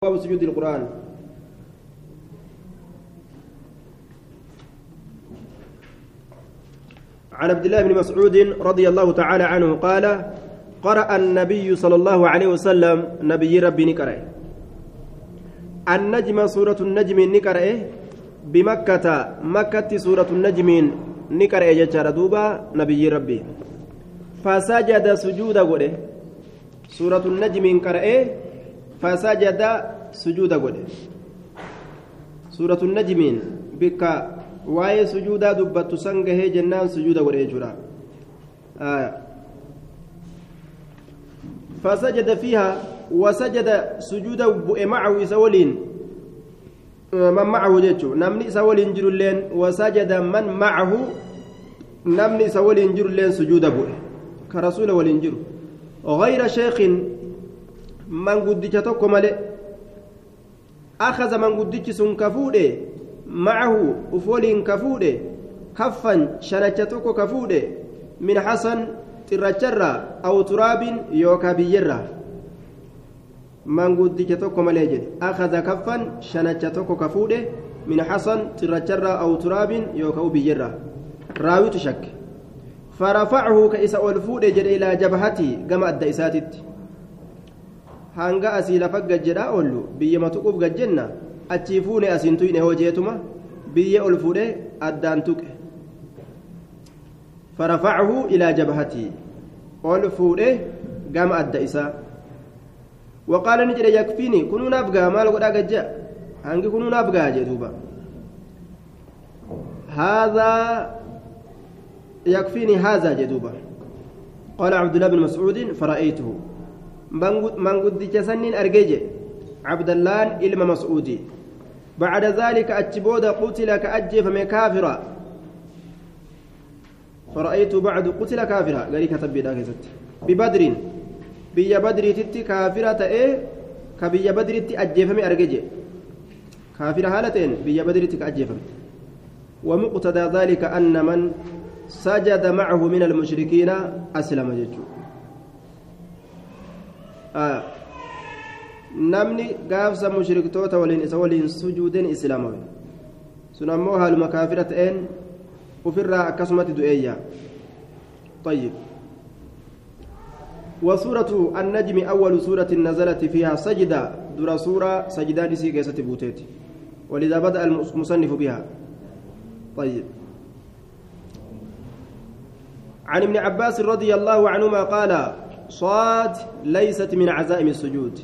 باب سجود القرآن. عن عبد الله بن مسعود رضي الله تعالى عنه قال قرأ النبي صلى الله عليه وسلم نبي ربي نقرأ النجم سورة النجم نقرأ بمكة مكة سورة النجم نقرأ جتشار دوبا نبي ربي. فسجد سجود قوله سورة النجم قرأ فسجد سجود قوله سورة النجم بك waa'ee sujuudaa dubbattu san gahee jennaan sujuuda godhee jira فسجد فيها وسجد سجود معه سولين. من معه جيتشو. نمني سولين جرلين وسجد من معه نمني سولين جرلين سجود بؤ كرسول ولين جر غير شيخ من قدتش توكو ملئ أخذ من قدتش سنكفوده معه أفولين كفوده كفا شنجتك كفوده من حسن ترجرة أو تراب يوكا بيرة من قدك توكو مليجد أخذ كفا شنجتك كفوده من حسن ترجرة أو تراب يوكا بيرة راوي تشك فرفعه كإسا ألفود جد إلى جبهتي أدى إساتت hanga asii lafa gajjedhaa oollu biyya matuquuf gajjenna achii fuune asiin tuyne hojeetuma biyya ol fuudhee addaan tuqe farafacahu ilaa jabhatii ol fuudhee gama adda isaa waqaala ni jedhe yakfiini kunuu naaf gaha maal godhaa gajja hangi kunuu naaf gaha jee duuba هذا يكفيني هذا جدوبا قال عبد الله بن مسعود فرأيته من قد جسنين أرجيجي عبد الله إلما مسعودي بعد ذلك أتبود قتل كأجف من كافرا فرأيت بعد قتل كافرا قال كتب ببدر بيا بدر تتي كافرة إيه كبيا بدر تي أجف من أرجيجي كافرة هالتين بيا بدر تي كأجف ومقتضى ذلك أن من سجد معه من المشركين أسلم جدّ آه. Namni gaafsa mushriktoota waliin isa waliin sujuudeen islaamawe sun ammoo haaluma kaafira ta'een ufirraa akkasumatti du'eeyya طيب وسورة النجم أول سورة نزلت فيها سجدة در سورة سجدان سي كيسة بوتيت ولذا بدأ المصنف بها طيب عن ابن عباس رضي الله عنهما قال صاد ليست من عزائم السجود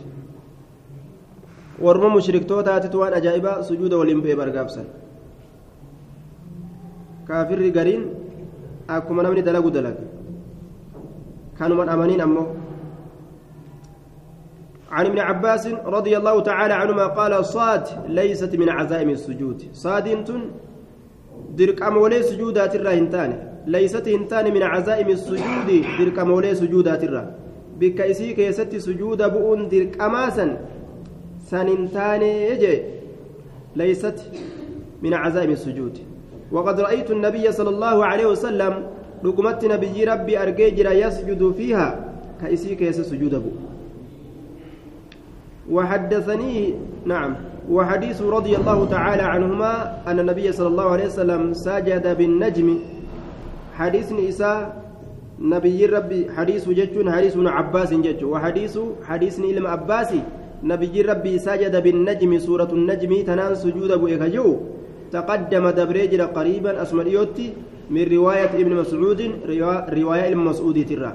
warma mushriktootaatiin waan ajaa'ibaa sujuuda waliin bu'ee bargaafsan kaafirri gariin akkuma namni dalagu dalaga kanuman amaniin ammoo عن ابن عباس رضي الله تعالى عنهما قال صاد ليست من عزائم السجود صاد درك أمولي سجودات الرهنتان ليست هنتان من عزائم السجود درك أمولي سجودات الره بك إسيك يست سجود بؤن درك أماسا سنين تاني ليست من عزائم السجود. وقد رأيت النبي صلى الله عليه وسلم رقمت نبي ربي أرجيجر يسجد فيها كإسيك يس سجود أبو وحدثني نعم وحديث رضي الله تعالى عنهما أن النبي صلى الله عليه وسلم سجد بالنجم. حديث نساء نبي ربي حديث جج حديث عباس جج وحديث حديث إلم عباسي نبي ربي سجد بالنجم سورة النجم تنان سجود أبو إكجو. تقدم دبريجر قريبا أسمريوتي من رواية ابن مسعود رواية ابن مسعود ترى.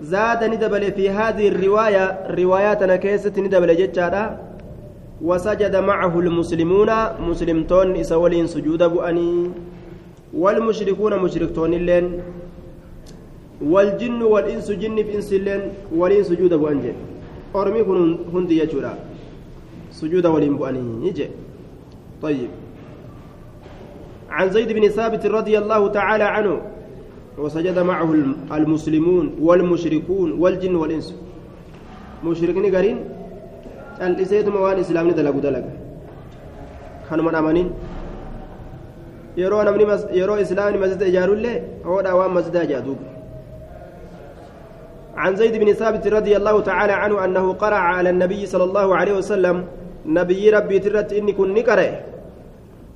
زاد ندبل في هذه الرواية رواياتنا كيسة ندبل جتشارا وسجد معه المسلمون مسلمتون إسولين سجود أبو والمشركون مشركتون اللين والجن والإنس جن في إنس اللين ولين سجود أبو أنجل kun hundi jechuudha sujuuda waliin bu'anii je طيب. عن زيد بن ثابت رضي الله تعالى عنه وسجد معه المسلمون والمشركون والجن والإنس. مشركين قرين؟ الإسيد موان إسلام دلقوا. دلق كانوا من أمانين؟ Yeroo namni yeroo islaamni masjida ijaarullee hoodhaa waan masjidaa jaaduuba عن زيد بن ثابت رضي الله تعالى عنه أنه قرأ على النبي صلى الله عليه وسلم نبي ربي ترت إني كن نقرأ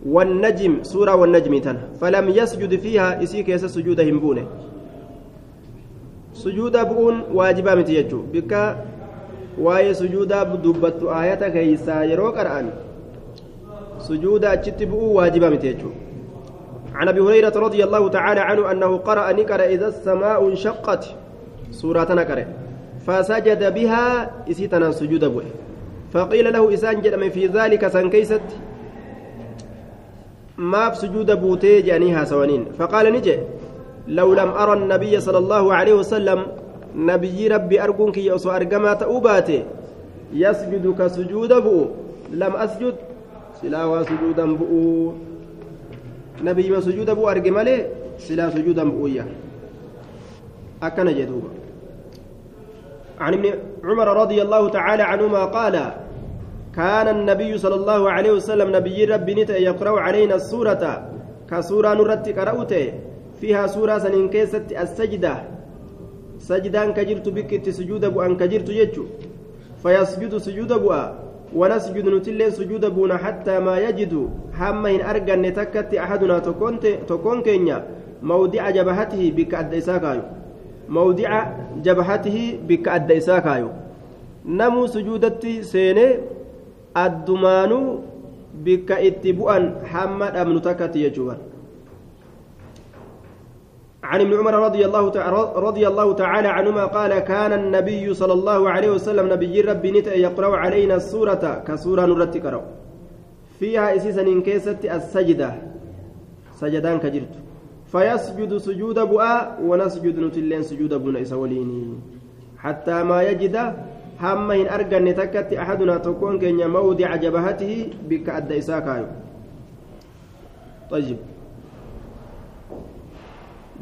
والنجم سورة والنجم تن فلم يسجد فيها إسيك يس سجود همبونه سجود بؤون واجبا متيجو بك واي سجود دبت آية كيسا يرو قرآن سجود أجت بؤو واجبا متيجو عن ابي هريره رضي الله تعالى عنه انه قرأ نكر اذا السماء انشقت سورة نكر فسجد بها اسيتنا سجود بؤ فقيل له إسان جدم في ذلك سنكيست maaf sujuuda buutee jedhanii haasawaniin faqaala ni jedhe law lam ara annabiyya sala allaahu aleyhi wasalam nabiyyi rabbi arguun kiyya osoo argamaa ta'uu baate yasjudu ka sujuuda bu'u lam asjud nabiyyima sujuuda bu'u arge malee silaa sujuudan bu'uyya akkana jedhuuba عن ابن عمر رضي الله تعالى عنهما قال كان النبي صلى الله عليه وسلم نبي ربي نتا يقرأ علينا السورة كسورة نرت قرأته فيها سورة سنين كيست السجدة. سجدان كجرت بك سجود أن كجرت يجو فيسجد سجود أبو ونسجد نتلين سجود أبونا حتى ما يجد حمين أرجع نتكت أحدنا تكون كينيا. موضع جبهته بك أديساكايو موضع جبهته بك أديساكايو نمو سجودتي سيني bikka itti bu'an hamma dhabnu takkatti jechuudha عن ابن عمر رضي الله رضي الله تعالى عنهما قال كان النبي صلى الله عليه وسلم نبي ربي نتا يقرأ علينا السورة كسورة نرت قرأ فيها إسيسا إن كيست السجدة. سجدان كجرت. فيسجد سجود بؤا ونسجد نتلين سجود بنا إسوليني حتى ما يجد hamma hin arganne takkatti ahadunaa tokkoon keenya mawdica jabahatihi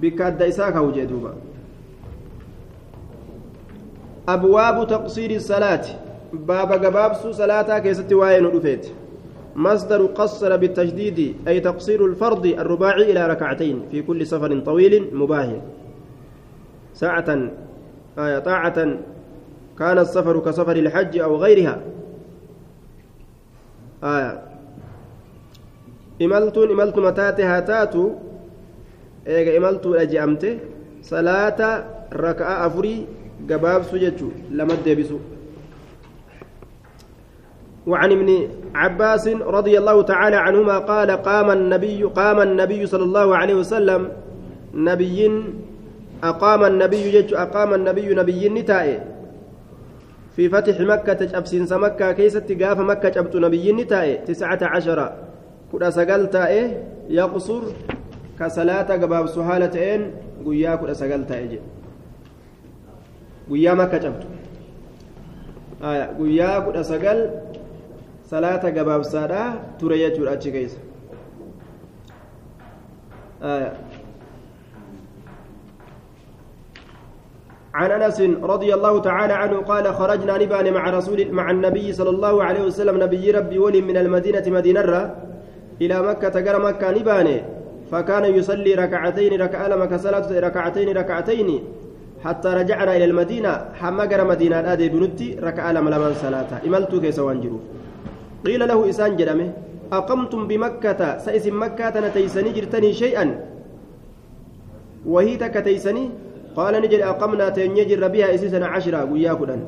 bikka adda isaa إساك وجدوبا أبواب تقصير الصلاة. باب جبابس صلاة كيست وين رفيت مصدر قصر بالتجديد أي تقصير الفرض الرباعي إلى ركعتين في كل سفر طويل مباهي. ساعة آية طاعة. كان السفر كسفر الحج أو غيرها. آية. إملتون إملت متاتها تاتو. إيجا إملتو أجأمته صلاة ركعة أفري قباب سججو لما ديبسو وعن ابن عباس رضي الله تعالى عنهما قال قام النبي قام النبي صلى الله عليه وسلم نبي أقام النبي يجو أقام النبي نبي نتائه. في فتح مكة أبسنس مكة كيست قاف مكة أبت نبي نتائه. تسعة عشر. كنا سقلت يقصر كصلاة قباب سهالة إن قيا كنا سقلت إيه قيا مكة أبت آية قيا كنا سقل صلاة قباب سادة تريا جرأة كيس. آية. عن أنس رضي الله تعالى عنه قال خرجنا نبان مع رسول مع النبي صلى الله عليه وسلم نبي ربي ولي من المدينة مدينة إلى مكة تقر مكة نبان فكان يصلي ركعتين ركع لما كسلت ركعتين ركعتين حتى رجعنا إلى المدينة. حمقر مدينة ادي بنتي ركع لما لمن صلاه املت كيس قيل له إسان جرمه أقمتم بمكة؟ سئس مكة تنتيسني جرتني شيئا. وهي تكتيسني قال نجد أقمنا تنيا جر بها إسسنا عشرة. قويا كدن.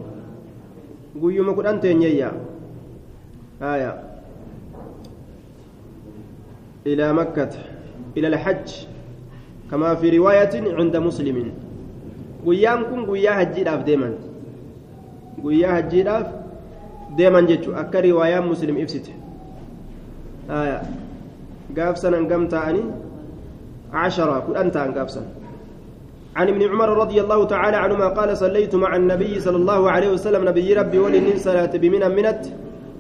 قويا كدن تنيا آية. إلى مكة. إلى الحج كما في رواية عند مسلم. قويا كن قويا هجي داف ديما قويا هجي داف ديما جتشو أكا رواية مسلم إفسته آية. قاف سنة قمت أني عشرة. كدن تان قاف سنة. عن ابن عمر رضي الله تعالى عنهما قال صليت مع النبي صلى الله عليه وسلم. نبي ربي ولن صلاة بمن منت.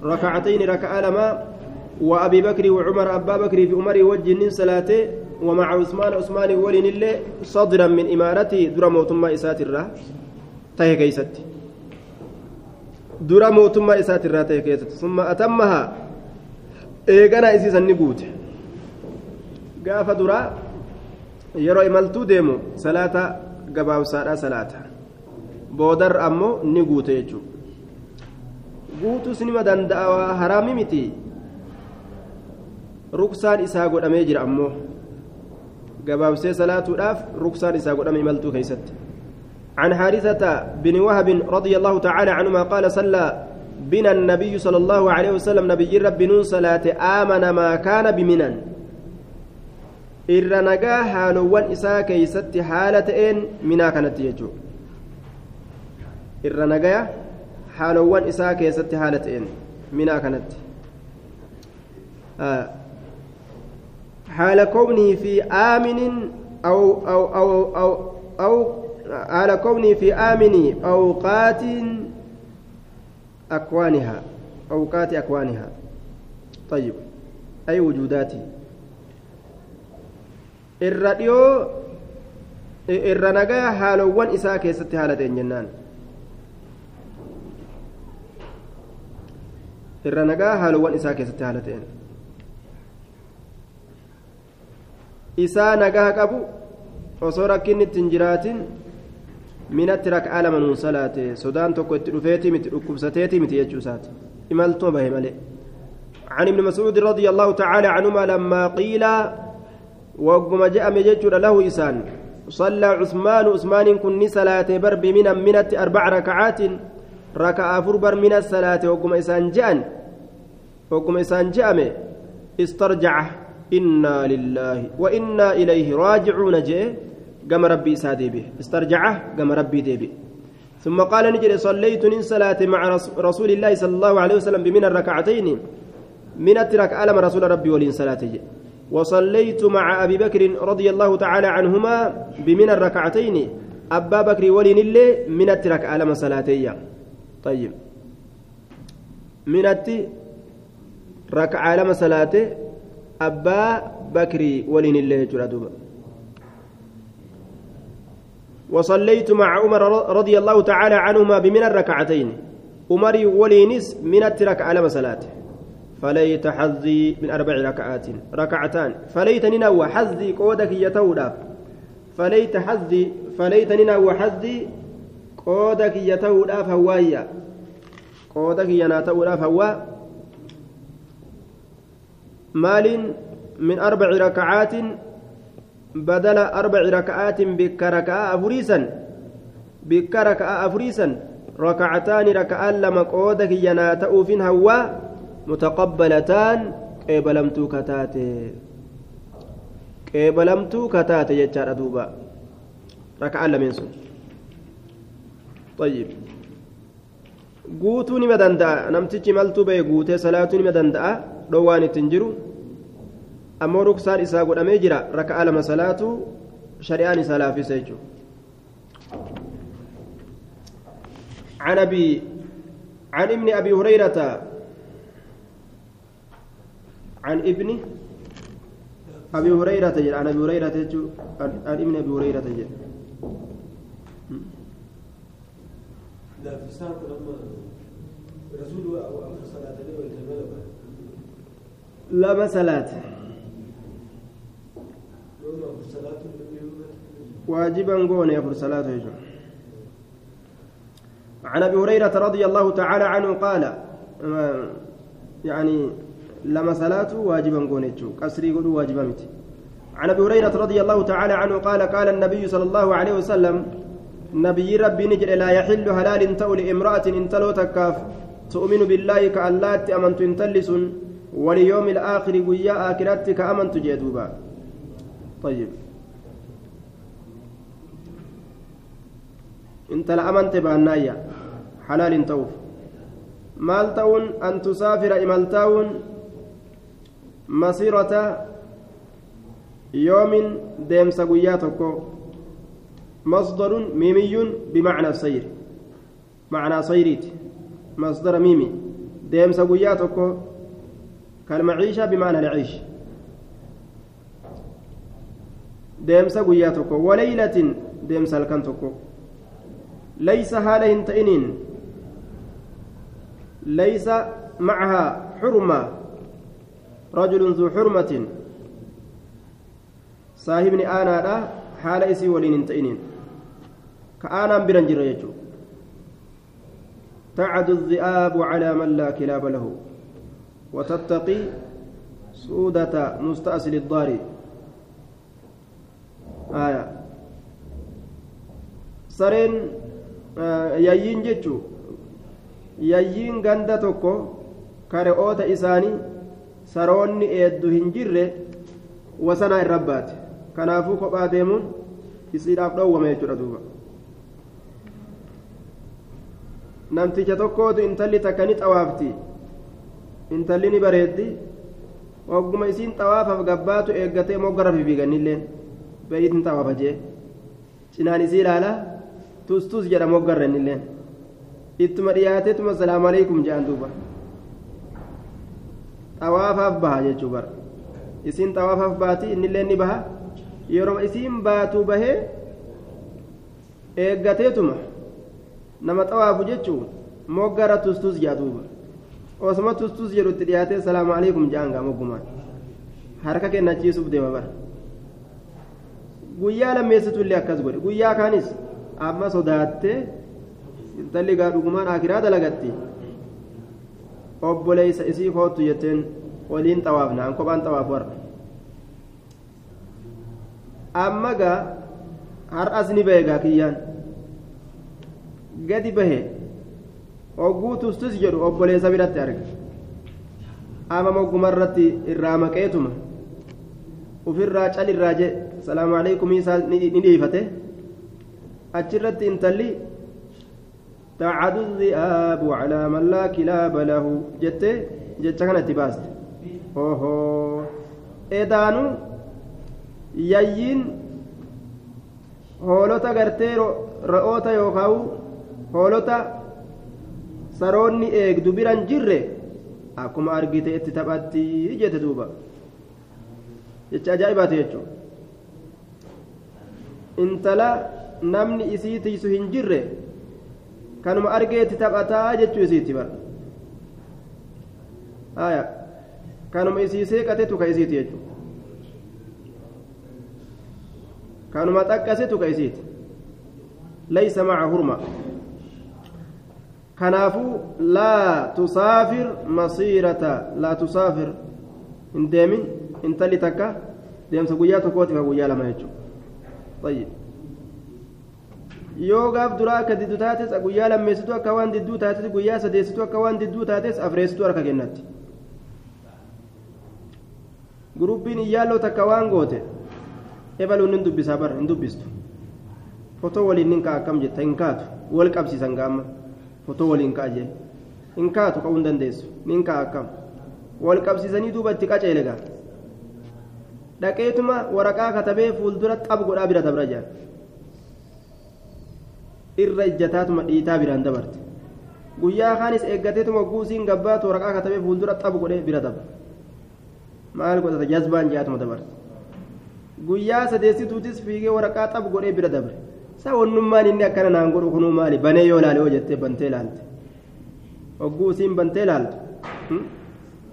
ركعتين ركع لما وأبي بكر وعمر أبا بكر في عمر وجه صلاة ومع عثمان عثمان ولن الله صدرا من إمارته در موتما إسات الرا تهي كيست در موتما إسات الرا تهي كيست ثم أتمها إيقنا إسيسا نقوت قاف درا yeroo imaltuu deemu salaata gabaabsaadha salaata boodar ammoo ni guute jechuudha guutus nima danda'a haraami miti ruksaan isaa godhamee jira ammoo gabaabsee salaatuudhaaf ruksaan isaa godhame imaltuu keeysatti عن حارثة بن وهب رضي الله تعالى عنهما قال صلى بنا النبي صلى الله عليه وسلم نبي رب نون صلاة آمن ما كان بمنن irra nagaa haalowwan isaa keeysatti haala ta'een minaa kanatti jechuu irra nagaya haalowwan isaa keessatti haala ta'een minaa haala kownii fi aaminin aw aw aw aw aw haala kownii fi aaminii awqaatiin akwaanihaa awqaati akwaanihaa طيب أي وجوداتي isaa keessatti haala ta'een jennaan irra nagaa haalowwan isaa keessatti haala ta'een isaa nagaa qabu osoo rakkinni ittiin jiraatin minatti rak'aa lama nuun salaate sodaan tokko itti dhufeeti miti dhukkubsateeti miti jechuu isaati imaltuma bahe malee عن ابن مسعود رضي الله تعالى عنهما لما قيل وقم جاء مججر له إسان صلى عثمان عثمان كن صلاة برب من منت أربع ركعات ركع فربر من الصلاة وقم إسان جاء وقم إسان جاء استرجع إنا لله وإنا إليه راجعون جاء قام ربي سادي به استرجع قام ربي دي به ثم قال نجري صليت من صلاة مع رسول الله صلى الله عليه وسلم بمن الركعتين من الترك ألم رسول ربي ولين صلاة وصليت مع أبي بكر رضي الله تعالى عنهما بمن الركعتين أبا بكر ولين اللي من الترك ألم صلاتي طيب من ركع ألم صلاته أبا بكر ولين اللي جردوبا وصليت مع عمر رضي الله تعالى عنهما بمن الركعتين عمر ولينس من الترك ألم صلاته فليت حظي من أربع ركعات ركعتان فليتني نوى حظي قودك يتوداف فليت حظي فليتني نوى حظي قودك يتوداف هوايا قودك يناتوداف هوا مال من أربع ركعات بدل أربع ركعات بك ركعة أفريسا بك أفريسا. ركعتان ركعان لما قودك يناتؤفين هوا متقبلتان قبلمتو كتاتي قبلمتو كتاتي يجار دوبا ركعة لمن سن طيب. guutuu nima danda'a namtichi maltuu ba'e guutee salaatuu dhowwaan ittiin jiru ammoo ruksaan isaa godhamee jira raka'a lama salaatuu shari'aan isaa laafisa jechuudha عن أبي عن ابن أبي هريرة عن ابن أبي هريرة عن أبي هريرة عن ابن أبي هريرة لا في ساعة لما رسول أو صلاة الليل لما صلاة واجبا قون يفر صلاة عن أبي هريرة رضي الله تعالى عنه قال يعني لما صلاة واجبا قونيتشو قصري قولوا واجبا متي عن أبي هريرة رضي الله تعالى عنه قال قال النبي صلى الله عليه وسلم نبي ربي نجر لا يحل هلال تؤل امرأة إن تلو تكاف تؤمن بالله كألات أمنت انتلس واليوم الآخر ويا آكرات كأمنت جدوبا طيب. انت لأمنت بأنايا حلال توف. مال تون أن تسافر إمال تون مسيرة يوم ديمس قياتك مصدر ميمي بمعنى سير معنى سيريت. مصدر ميمي. ديمس قياتك كالمعيشة بمعنى العيش. ديمس قياتك وليلة ديمس الكنتك ليس هاله تئنين ليس معها حرمة. رجل ذو حرمة. صاحبني أنا لا حال إسي ولين انتئنين. كأنا برنجر يجو. تعد الذئاب على من لا كلاب له. وتتقي سودة مستأصل الضار آية sareen yayyiin jechuun yayyiin ganda tokko kare'oota isaanii saroonni eeddu hin jirre wasanaa irra baate kanaafuu kophaa deemuun isiidhaaf dhoowwame jechuudha duuba namticha tokkootu intalli takka ni xawaafti intalli ni bareeddi. Ogguma isiin xawaafaaf gabbaatu eeggatee moggara fifiiganilleen beeyitni xawaafa jee. Cinaan isii ilaalaa tustus jedha moggarra innilleen ittuma dhiyaateetuma salaamu aleykum jedhan duuba. Xawaafaaf baha jechuu bara. Isiin xawaafaaf baati innilleen ni baha. Yeroo isiin baatu bahee eeggateetuma. Nama xawaafu jechuun moggara tustus jedha duuba osuma tustus jedhu itti dhiyaatee salaamu aleykum jedhan gaa moggumaan harka kennachiisuuf deema bara guyyaa lammeessitu illee akkas godhe guyyaa kaanis amma sodaattee intalli gaa dhugumaan akiraa dalagatti obboleeysa isii koottu jetteen waliin xawaafna an kophaan xawaafu har'a amma gaa har'as ni bahe gaa kiyyaan gadi bahe ogguu tustus jedhu obboleessa biratti arga. Ama moggumarratti irraa maqeetuma? Ufirraa calirraa jee salaamu aleykum isaa ni dhiifate. Achirratti intalli tacadu dhi'aabu calaa man laa kilaaba lahu jette jecha kanatti baaste. Oho edaanu yayyiin hoolota gartee ra'oota yookaan hoolota saroonni eegdu biran jirre akkuma argite itti taphatti jette duuba jecha ajaa'ibaati jechuudha intala namni isii tiisu hin jirre kanuma argeetti taphataa jechuu isiitti bara haya kanuma isii seeqatetu ka isiiti jechuudha kanuma xaqqasetu ka isiiti laysa maca hurma kanaafuu laa tusaafir masiirata laa tusaafir hin deemin intalli takka deemsa guyyaa tokkootiif guyyaa lama jechuudha. Yoo gaaf duraa akka didduu taates guyyaa lammeessitu akka waan didduu taates guyyaa sadeessitu akka waan didduu taates afreessitu harka kennatti. Gurubbiin iyyaaloo takka waan goote ebaluun hin dubbisaa bara hin dubbistu. Fotoo waliin nin kaa akkam jetta hin kaatu. Wal qabsiisan gaamma fotoo waliin kaa jee hin kaatu ka'uu hin dandeessu. Nin kaa akkam? Wal qabsiisanii duuba itti qaceele gaa? Dhaqeetuma waraqaa katabee fuuldura xab godhaa bira dabra jaan irra ijjataatuma dhiitaa biraan dabarte. Guyyaa kaanis eeggateetuma guusiin gabbaatu waraqaa katabee fuuldura xab godhee bira dabra maal godhata? Jazbaan jaatuma dabarte. Guyyaa sadeessituutis fiigee waraqaa xab godhee bira dabre saa wannummaan inni akkana naan godhu kunuu maali? Banee yoo laale yoo jettee bantee laalte hogguu isiin bantee laaltu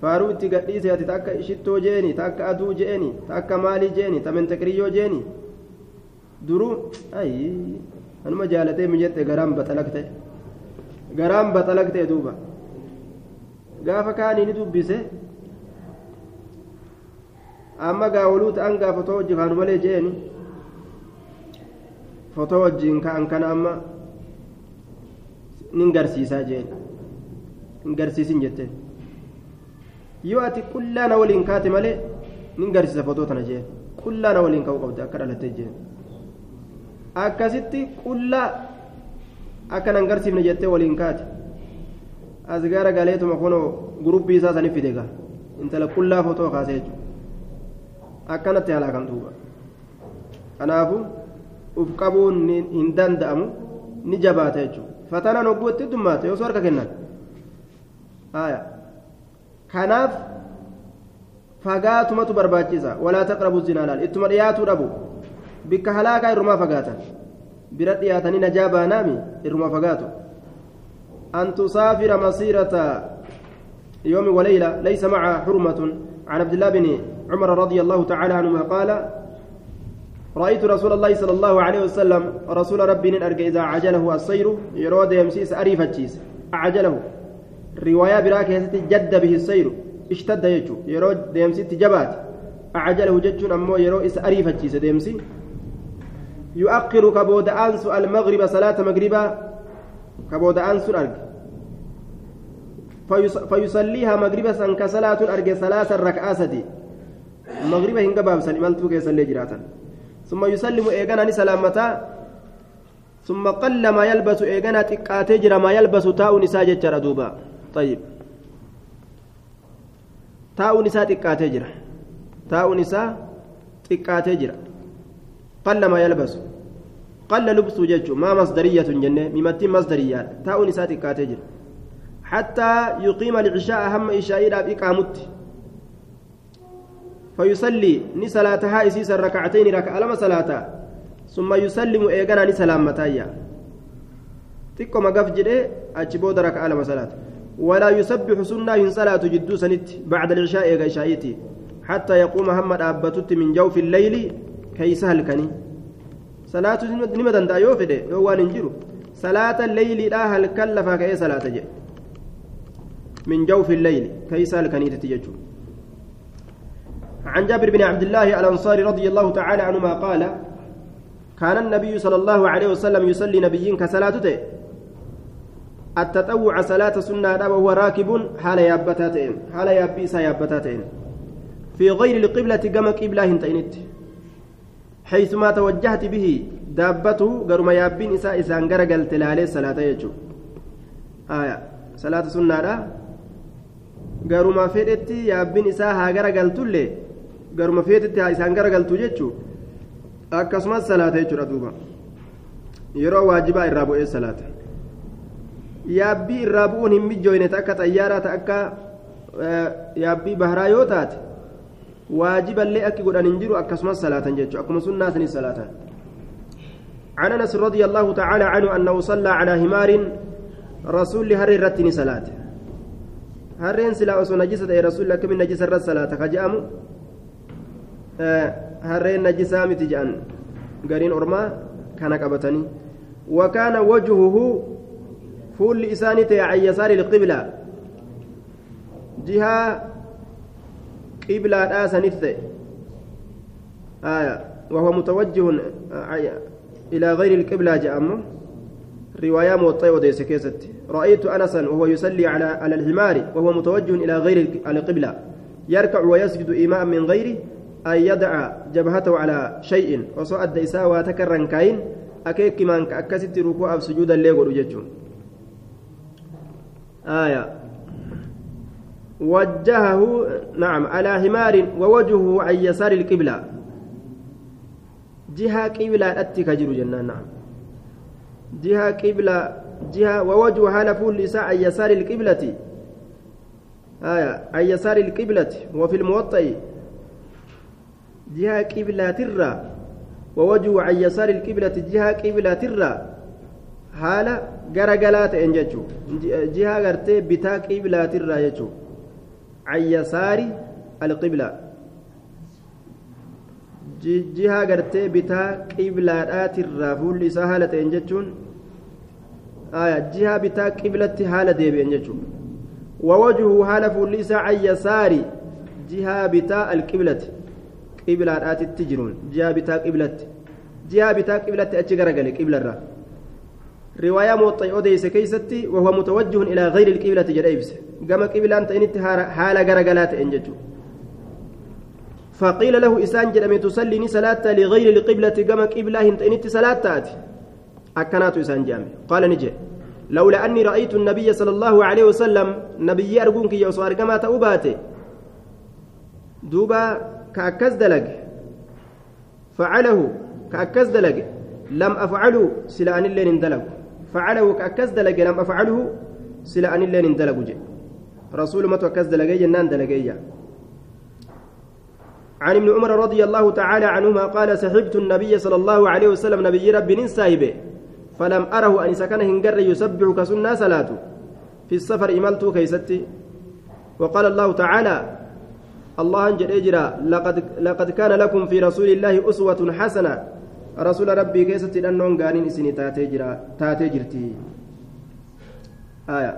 faaruu itti gadhiise ati takka shittoo jeeni takka aduu jeeni takka maalii jeeni tamentekiriyyoo jeeni. Duruu ayi anuma jaalatee mijette garaan baxalakte garaan baxalakte duuba. Gaafa kaanii ni dubbise amma gaawoluu ta'an gaa fotoo wajji kaanu malee jeeni fotoo wajjiin ka'an kana amma nin garsiisaa jeeni hin garsiisin jetteen yoo ati qullaa na waliin kaate malee nin garsiisa fotoo tana jeen qullaa na waliin ka'uu qabde akka dhalattee jeen akkasitti qullaa akka nan garsiifne jettee waliin kaate as gara galeetuma kunoo gurubbii isaa sanif fide gaa intala qullaa fotoo kaase jechuudha akkanatti halaakan duuba kanaafu uf qabuun hin danda'amu ni jabaata jechuudha fatanaan hogguu itti dummaate osoo harka kennan kanaaf fagaatumatu barbaachisa walaa taqrabu zinaa laal ittuma dhiyaatuu dhabu bikka halaakaa irrumaa fagaatan bira dhiyaatanii najaa baanaami irruma fagaatu an tusaafira masiirata yoomi waleyla laysa maca xurmatun عبد الله بن عمر رضي الله تعالى عنهما قال رأيت رسول الله صلى الله عليه وسلم رسول ربي أرجع إذا عجله السير يرود يمسيس أريف الجيس. أعجله. رواية براك جد به السير اشتد يجو. يرو ديمسي تجبات. أعجله جتشون أمو يرو إس أريفتشيس ديمسي. يؤخر كبود أنسو المغرب صلاة مغربا. كبود أنسو أرج. فيصليها مغربا كصلاة أرج ثلاث ركعات مغربا هنگا باب سلمالتو كيسلي جراتا ثم يسلم إيغانا سلامتا ثم قل ما يلبس إيغانا تقاتي جرا ما يلبس تاء نساء جتشرا دوبا. طيب. تاء نساء تقاتي جرا. تاء نساء تقاتي جرا. قل ما يلبس. قل لبس جتشو. ما مصدرية جنة. ممتين مصدرية. تاء نساء تقاتي جرا. حتى يقيم العشاء هم إشاء إقامت فيصلي نسلاتها إسيس الركعتين ركعة لما صلاتها ثم يسلم إيغانا نسلامتايا تكو مقف جده أجبود ركعة لما صلاة ولا يسبح سنة إن صلاة جدو سنت بعد العشاء إشايتي. حتى يقوم محمد أبتت من جوف الليل كي سهل كني. صلاة نمدن دا يوفده يوان انجرو. صلاة الليل لا هل كلفها كي صلاة جي من جوف الليل كي سهل كني تتججو. عن جابر بن عبد الله الأنصاري رضي الله تعالى عنهما قال كان النبي صلى الله عليه وسلم يصلي نبيين كصلاته التطوع صلاة سنة وهو راكب حال يابتاتين حال يابيسا يابتاتين. في غير القبلة كما قبلة هنتينت. حيثما توجهت به دابته قرما يابين إساء إسان قرقل تلالي صلاة يجو. آية صلاة سنة قرما فيدتي يابين إساء ها قرقل تلي. Garuma feetitti haa isaan garagaltu jechuun akkasumas salaata jechuudha duuba yeroo waajibaa irraa bu'ee salaata yaabbii irraa bu'uun hin mijjooyne akka xayyaaraa ta akka yaabbii baharaa yoo taate waajiballee akki godhan hin jiru akkasumas salaatan jechuudha akkuma sunnaasanii salaatan. عن انس رضي الله تعالى عنه انه صلى على همار رسول هر رتني صلاه هرين سلا اسو نجسه رسول الله كم نجس صلاه كجامو harreen najisaa miti jedhan gariin ormaa kana qabatanii wakaana wajhuhu fuulli isaanii ta'e an yasaari ilqibla jihaa qiblaadhaa sanit ta'e aya وهو متوجه إلى غير القبلة جاء رواية موطئ وديس كيست رأيت أنسا وهو يصلي على على الحمار وهو متوجه إلى غير القبلة يركع ويسجد إيماء من غيره أن يدع جبهته على شيء وصعد إساء وتكرن كاين أكيك من أكست ركوع سجودا ليغو جتشون آية. وجهه نعم على حمار ووجهه عن يسار القبلة. جهة قبلة أتكجر جنان نعم. جهة قبلة جهة ووجه حال فول إساء عن يسار القبلة. آية عن يسار القبلة وفي الموطئ جهة قبلة ترى ووجه عن يسار القبلة جهة قبلة ترى. حال غرغلات انججو جهة غرتي بتا قبلة ترى يجو عن يسار القبلة. جهة غرتي بتا قبلة ترى. فول سهلة انججون آية جهة بتا قبلة حالة ديبي انججو ووجهه حال فول عن يسار. جهة بتا القبلة. Qiblaadhaatitti jiruun ji'a bitaa qiblatti ji'a bitaa qiblatti achi garagale qiblarra riwaayaa mooxxay odeyse keeysatti wahuwa mutawajjihun ilaa gayri ilqiblati jedhe ibse gama qiblaan ta'initti haala garagalaa ta'en jechuu فقيل له إسان جدمي تصلي صلاة لغير القبلة كما قبلة هنتينت صلاة تأتي أكنات إسان جامع قال نجي لولا أني رأيت النبي صلى الله عليه وسلم نبي أرجونك يا صار كما تأوباتي دوبا كأكز دلق فعله كأكز دلق لم أفعله سلا أن اللين اندلق فعله كأكز دلق لم أفعله سلا أن اللين اندلق رسول ما تأكز دلق جنان دلق عن ابن عمر رضي الله تعالى عنهما قال سحبت النبي صلى الله عليه وسلم نبي رب سايبه فلم أره أن سكن هنجر يسبح كسنة صلاته في السفر إملت كيستي وقال الله تعالى الله أنجل إجرا لقد, لقد كان لكم في رسول الله أسوة حسنة. رسول ربي كيست أنهم قانين إسني تاتي جرتي. آية.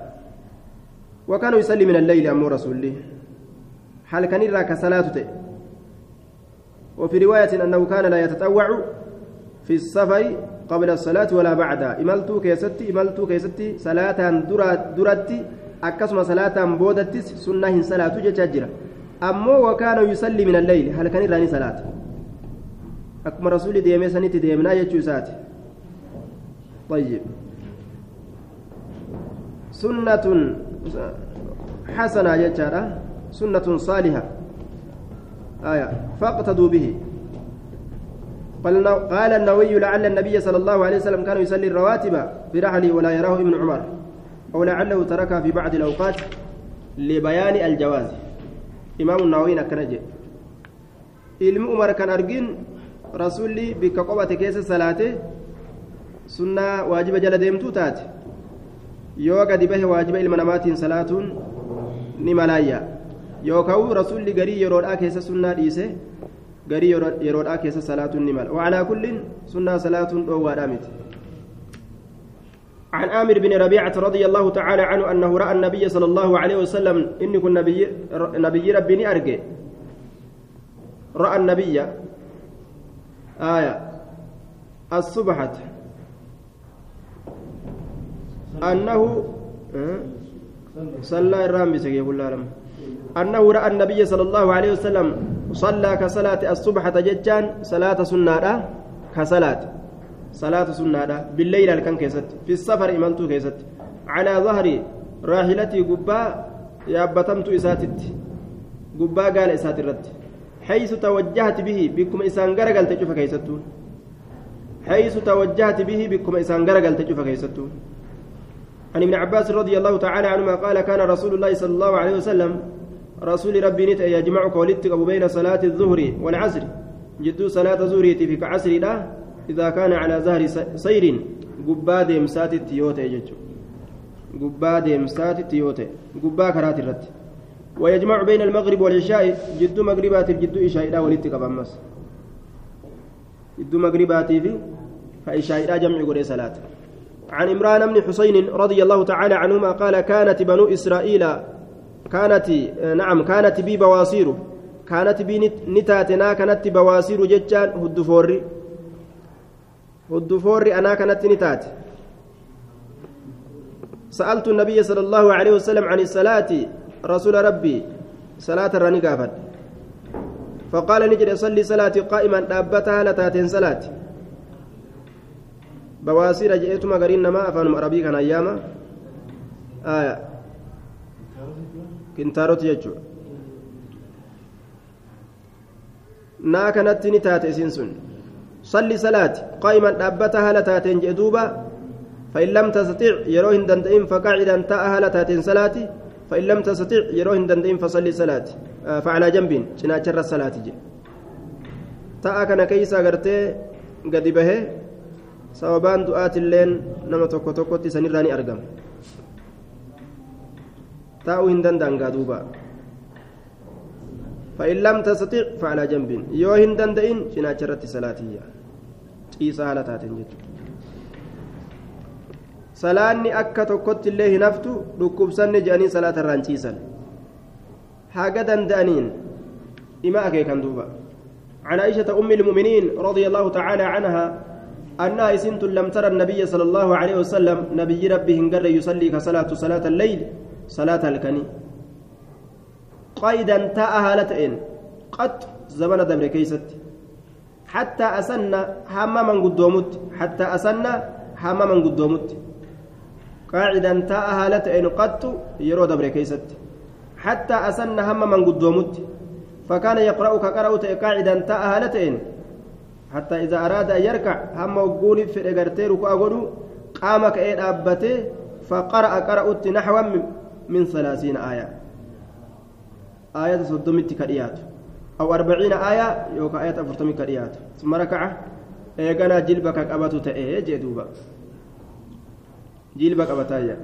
وكان يصلي من الليل أمو رسوله حال كان راك صلاة وفي رواية أنه كان لا يتطوع في السفر قبل الصلاة ولا بعدها إملتو كيستي إملتو كيستي صلاة درت أكسم صلاة بودتس سنة صلاة جتجرة أمو وكان يصلي من الليل. هل كان راني صلاة؟ أكما رسول ديمي سنتي ديمنا يجو ساتي طيب. سنة حسنة جتارة سنة صالحة. آية. فاقتدوا به. قال النووي لعل النبي صلى الله عليه وسلم كان يصلي الرواتب في رحله ولا يراه ابن عمر أو لعله تركها في بعض الأوقات لبيان الجواز. إمام النووي نكنجي ilmi umar kan argin rasulli bikka qobate keessa salaate sunnaa waajiba jala deemtuu taate yoo gadi bahe waajiba ilma namaatiin salaatuun ni malaayya yookaan rasulli garii yeroodhaa keessa sunnaa dhiise garii yeroodhaa keessa salaatuun ni mala wacalaa kullin sunnaa salaatuun dhoowwaadhaa miti عن عامر بن ربيعة رضي الله تعالى عنه أنه رأى النبي صلى الله عليه وسلم إني كن نبي, نبي ربي أرجع رأى النبي آية الصبحة. أنه صلى الرامي يقول الله أنه رأى النبي صلى الله عليه وسلم صلى كصلاة الصبحة ججان صلاة سنة كصلاة. صلاة سنة بالليل الكن كيست؟ في السفر إملت كيست. على ظهر راحلتي قباء يابتمت إساتت. قباء قال إسات الرد حيث توجهت به بكم إسان قرقل تشوف كيستون حيث توجهت به بكم إسان قرقل تشوف كيستون عن ابن عباس رضي الله تعالى عنهما قال كان رسول الله صلى الله عليه وسلم رسول ربي نت يجمعك ولدتك بين صلاة الظهر والعصر. جدو صلاة زوريتي في عصر لا. إذا كان على ظهر سير قباد مسات التيوتي جدو قباد مسات التيوتي قبا كرات الرد ويجمع بين المغرب والعشاء جدو مغربات الجدو إشاء لا ولدتك بمس جدو مغربات في فإشاء لا جمع قري صلاة. عن إمران بن حسين رضي الله تعالى عنهما قال كانت بنو إسرائيل كانت نعم كانت بي بواسير. كانت بي نتاتنا كانت بواسير ججان هدفوري. هدفوري أنا كانت نتات سألت النبي صلى الله عليه وسلم عن الصلاة رسول ربي صلاة الرني قافت. فقال نجد صلي صلاتي قائما دابتها لتاتين صلاتي. بواسير جئتما قرين ما أفهم عربي كان أياما. آية. كنتاروت يجو صلي صلاة قائما دابتها لتاتين جئدوبا فإن لم تستطع يروهن دندئين فقاعدا تأها لتاتين صلاتي. فإن لم تستطع يروهن دندئين فصلي صلاة آه فعلى جنب شناتشر الصلاة جي تأها كان كيسا قرتي قد sababaan du'aatilleen nama tokko tokkotti sanirraa ni argama taa'uu hin danda'an gaa duuba فإن لم تستطع فعلى جنب يو هن دندئن شنا شرت ciisa haala taateen jechuudha. Salaanni akka tokkotti illee hin haftu dhukkubsanne jedhanii salaata irraan ciisan. Haga danda'aniin ima akeekan duuba. عن عائشة أم المؤمنين رضي الله تعالى عنها أنها سنت لم ترى النبي صلى الله عليه وسلم نبي ربه انقر يصلي كصلاة صلاة الليل صلاة الكني قيدا تاء هالتين قد زمن دبر كيست حتى أسن حماما قدومت حتى أسن حماما قدومت. قاعدا تاء هالتين قد يرو دبر كيست. حتى أسن حماما قدومت. فكان يقرأ كقرأت قاعدا تاء هالتين حتى إذا أراد أن يركع هم وقوني في إغرتي ركوع قولوا قام كأين أبته فقرأ قرأت نحو من ثلاثين آية. آية صدمت كريات. أو أربعين آية يوكا آية أفرتمي كريات. ثم ركع إيقنا جلبك أبتو تأيه جدوبا. جلبك أبتايا.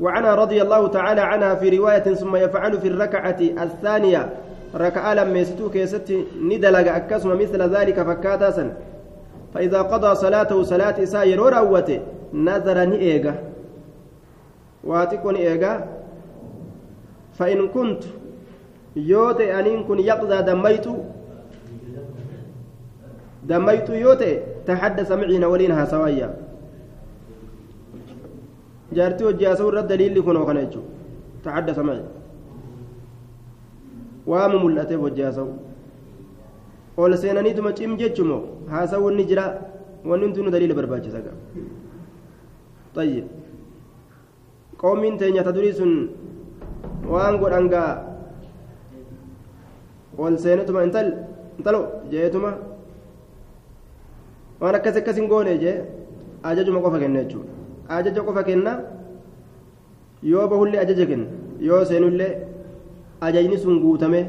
وعنها رضي الله تعالى عنها في رواية ثم يفعل في الركعة الثانية. ركعة لما يستو كيستي ندلق أكسم مثل ذلك فكاتا فإذا قضى صلاته صلاة إساء يرو روته نظر نئيغا واتكون إيجا فإن كنت يوتي أنين كن يقضى دميت دميت يوتي تحدث معنا ولينها سوايا جارتي وجاسو الرد دليل لكون وخنجو تحدث معي وام ملأته وجاسو ol seenaniituma cim jechumo haasawuun ni jira wanni hundinuu daliila barbaachisa qaba طيب qoomiin durii sun waan godhan ol seenetuma intal intalo jeetuma waan akkas akkas hin goone jee ajajuma qofa kenna jechuudha ajaja qofa kenna yoo bahullee ajaja kenna yoo seenullee ajajni sun guutame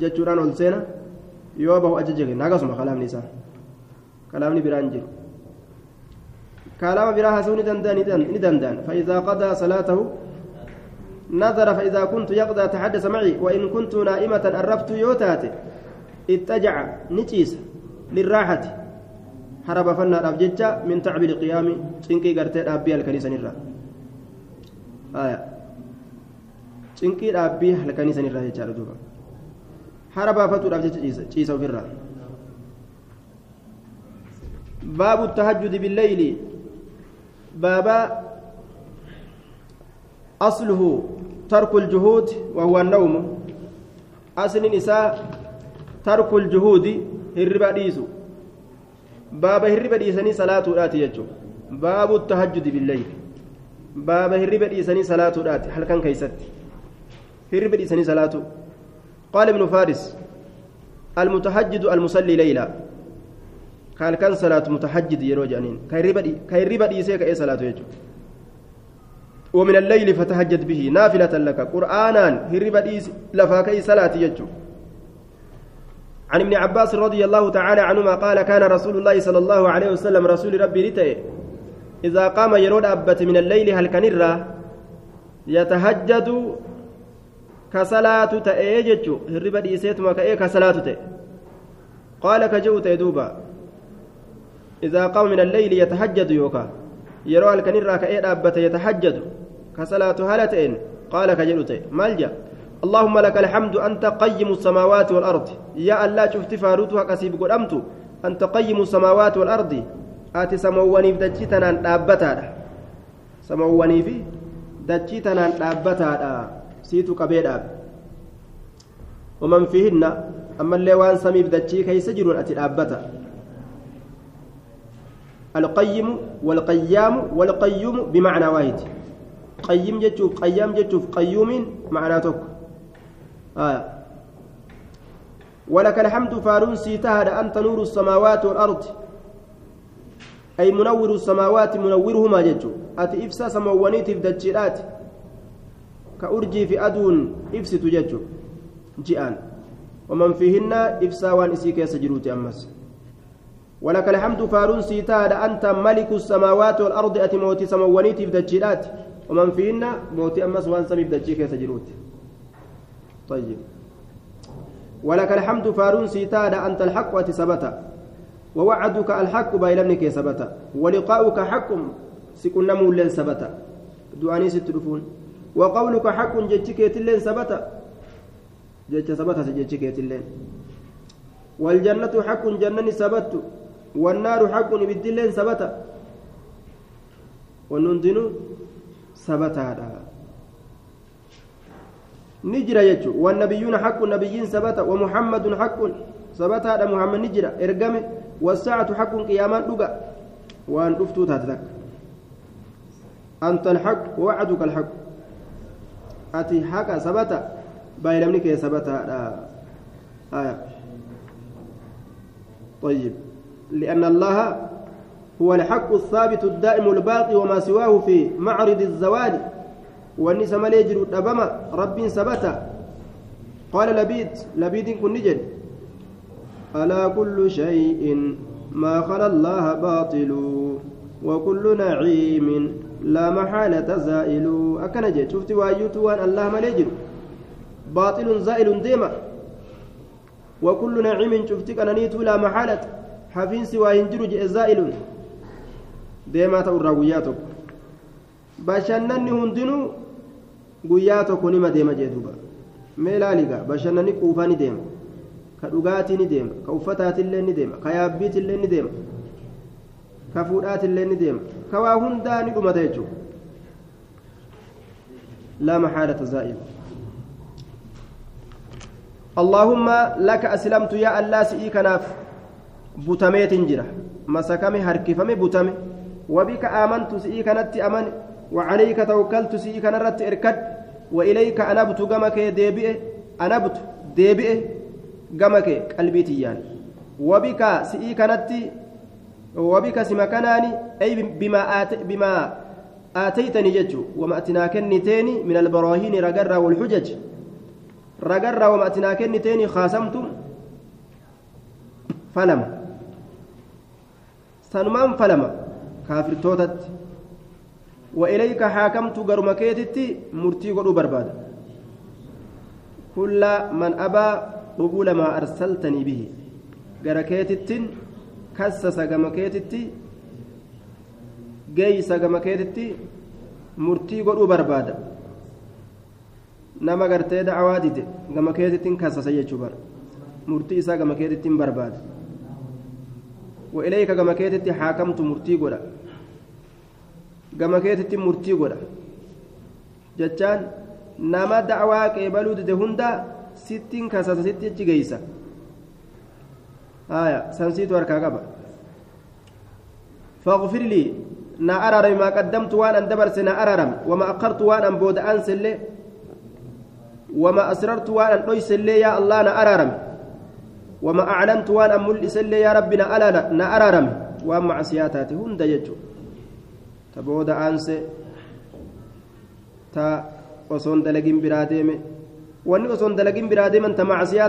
jechuudhaan ol seena yoo bahu ajaja kenna akkasuma kalaamni isaa kalaamni biraan jiru كلام براها سوني دندان ندندان فإذا قضى صلاته نظر فإذا كنت يقضى تحدث معي وإن كنت نائمة أرفت يوتاتي اتجع نتيس للراحة. هرب فنا أبجتش من تعب القيام تنكي قرتي أبي الكنيسة نرى آية. تنكي أبي الكنيسة نرى يجعل دوبا هرب فتور أبجتش تيسا في باب التهجد بالليل. بابا أصله. ترك الجهود وهو النوم أصل نساء ترك الجهود هربا ديسو بابا هربا ديسني صلاة راتي يجو باب التهجد بالليل بابا هربا ديسني صلاة راتي هل كان كيست هربا ديسني صلاة قال ابن فارس المتهجد المصلي ليلا قال كان صلاة متحجد يرو جانين كاي ربا ديسي كاي صلاة يجو ومن الليل فتهجد به نافلة لك. قرآنا هربا ديس لفا كاي صلاة يجو. عن ابن عباس رضي الله تعالى عنهما قال كان رسول الله صلى الله عليه وسلم رسول ربي رتئ إذا قام يرود أبت من الليل هل كنرة يتهجد كصلاة تأيجج هربا ديسيتما كأي كصلاة تأ قال كجو تأدوبا إذا قام من الليل يتهجد يوكا. يروى الكنيرة كأيد أبت يتهجد. كصلاة هالتين قال كجلت مالجا اللهم لك الحمد أنت قيم السماوات والأرض. يا الله شفت فاروتها كسيب قدمت أنت قيم السماوات والأرض. آتي سمواني في دجتنا أبتا سمواني في دجتنا أبتا سيتو كبير ومن فيهن أما اللي وان سمي بدجي كي سجرون أتي أبتا. القيم والقيام والقيوم بمعنى واحد. قيم جتشوف قيام جتشوف قيوم معناتك آه. ولك الحمد فارون سيتهد أنت نور السماوات والأرض أي منور السماوات منورهما جتشو أتي إفسا سموانيت في دجيرات كأرجي في أدون إفسد جتشو جيان ومن فيهن إفسا وان إسيك يسجروت أمس ولك الحمد فارون سيتاد أنت ملك السماوات والأرض أتي موتي سموانيتي في دجيرات ومن فيهن موتي أمس وان سمي في دجيك يسجروت طيب. ولك الحمد فارون سيتاد أنت الحق أتي سبت ووعدك الحق بايلمنك سبت ولقاؤك حق سكن مولين سبت دعاني ستلفون وقولك حق جتك يتلين سبت جتك سبت جتك يتلين والجنة حق جنة سبت والنار حق بالدلين ثبت. والنندن ثبت هذا نجرى يجو. والنبيون حق نبيين ثبت ومحمد حق ثبت هذا محمد نجرى ارقم والساعة حق قياما دقا وان دفتو تاتذك أنت الحق ووعدك الحق. أتي حق ثبت بايلمنك ثبت هذا آية. طيب. لأن الله هو الحق الثابت الدائم الباقي وما سواه في معرض الزوال. والنسى مليجر أبما رب ثبت قال لبيد لبيد كن نجد. ألا كل شيء ما خلا الله باطل وكل نعيم لا محالة زائل. أكنجد. شفت وأيوت وأن الله مليجر باطل زائل ديما. وكل نعيم شفتك أنا لا محالة. حفين سوى هنجر زائل. ديما تورا وياتك bashannanni hundinuu guyyaa tokko nima deema jee duuba mee laaligaa bashannanni quufaa ni deema ka dhugaatii ni deema ka uffataatillee ni deema ka yaabbiitillee ni deema ka fuudhaatillee ni deema ka waa hundaa ni dhumata jechuudha لا محالة زائل اللهم لك أسلمت يا الله سئيك ناف بتميت جرة مسكمي هركفمي بتمي وبك آمنت سئيك نت أمن وعليك توكلت سئيك نرت إركد وإليك أنبت قمك ديبئ أنبت ديبئ قمك قلبي تيان. وبك سئيك نت وبك سمكناني أي بما آت بما آتيتني ججو. وما أتنا كنتيني من البراهين رقرة والحجج. رقرة وما أتنا كنتيني خاصمتم فلم. سنمان فلم. kaafirtootatti wa'ilayka haakamtu garuma keetitti murtii godhuu barbaada. Kullaa man abaa qubula maa arsaltanii bihi. Gara keetittiin kassa sagama keetitti geeyi sagama keetitti murtii godhuu barbaada. Nama gartee da'awaa dide gama keetittiin kassasa jechuu bara. Murtii isaa gama keetittiin barbaada. wa'ilayka gama keetitti haakamtu murtii godha gama keetitti murtii godha jechaan nama da'awaa qeebaluu dide hunda sittiin kasasa sitti achi geeysa haya sansiitu harkaa qaba faqfir lii na ararami maa qaddamtu waan an dabarse na ararami wama akkartu waan an booda'aanse illee wama asrartu waan an dhoyse illee yaa na ararami wama aclantu waan an mul'isellee yaa rabbi na alala na ararame waan macsiyaa taate hunda jechu ta booda aanse ta osoon dalagin biraa deeme wanni osoon dalagin biraa deeman ta macsiyaa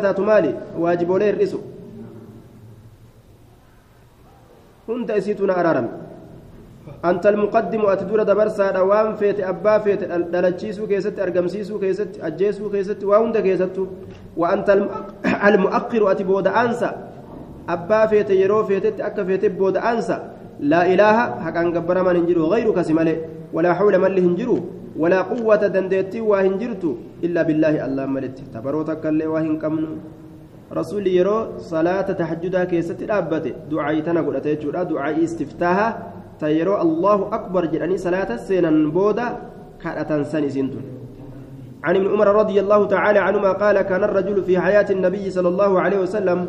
أنت المقدم أتدور دبرسا وان فيت أبا فيت دلتشيسو كيست أرقمسيسو كيست أجيسو كيست واوند كيست وأنت المؤخر أتبود أنسى. أبا فيت يرو فيت أكا فيت بود أنسى. لا إله حق أن قبر من هنجرو غيرك سمالي ولا حول من هنجرو ولا قوة دندتي وهنجرت إلا بالله الله ملت. تبروتك اللي وهن كمنو. رسول يرو صلاة تحجدها كيست أبت دعاء تنقل أتيجورا دعاء استفتاها. تيرو الله أكبر جلاني صلاة سينا بودا كانت سن سنتون. عن ابن عمر رضي الله تعالى عنهما قال كان الرجل في حياة النبي صلى الله عليه وسلم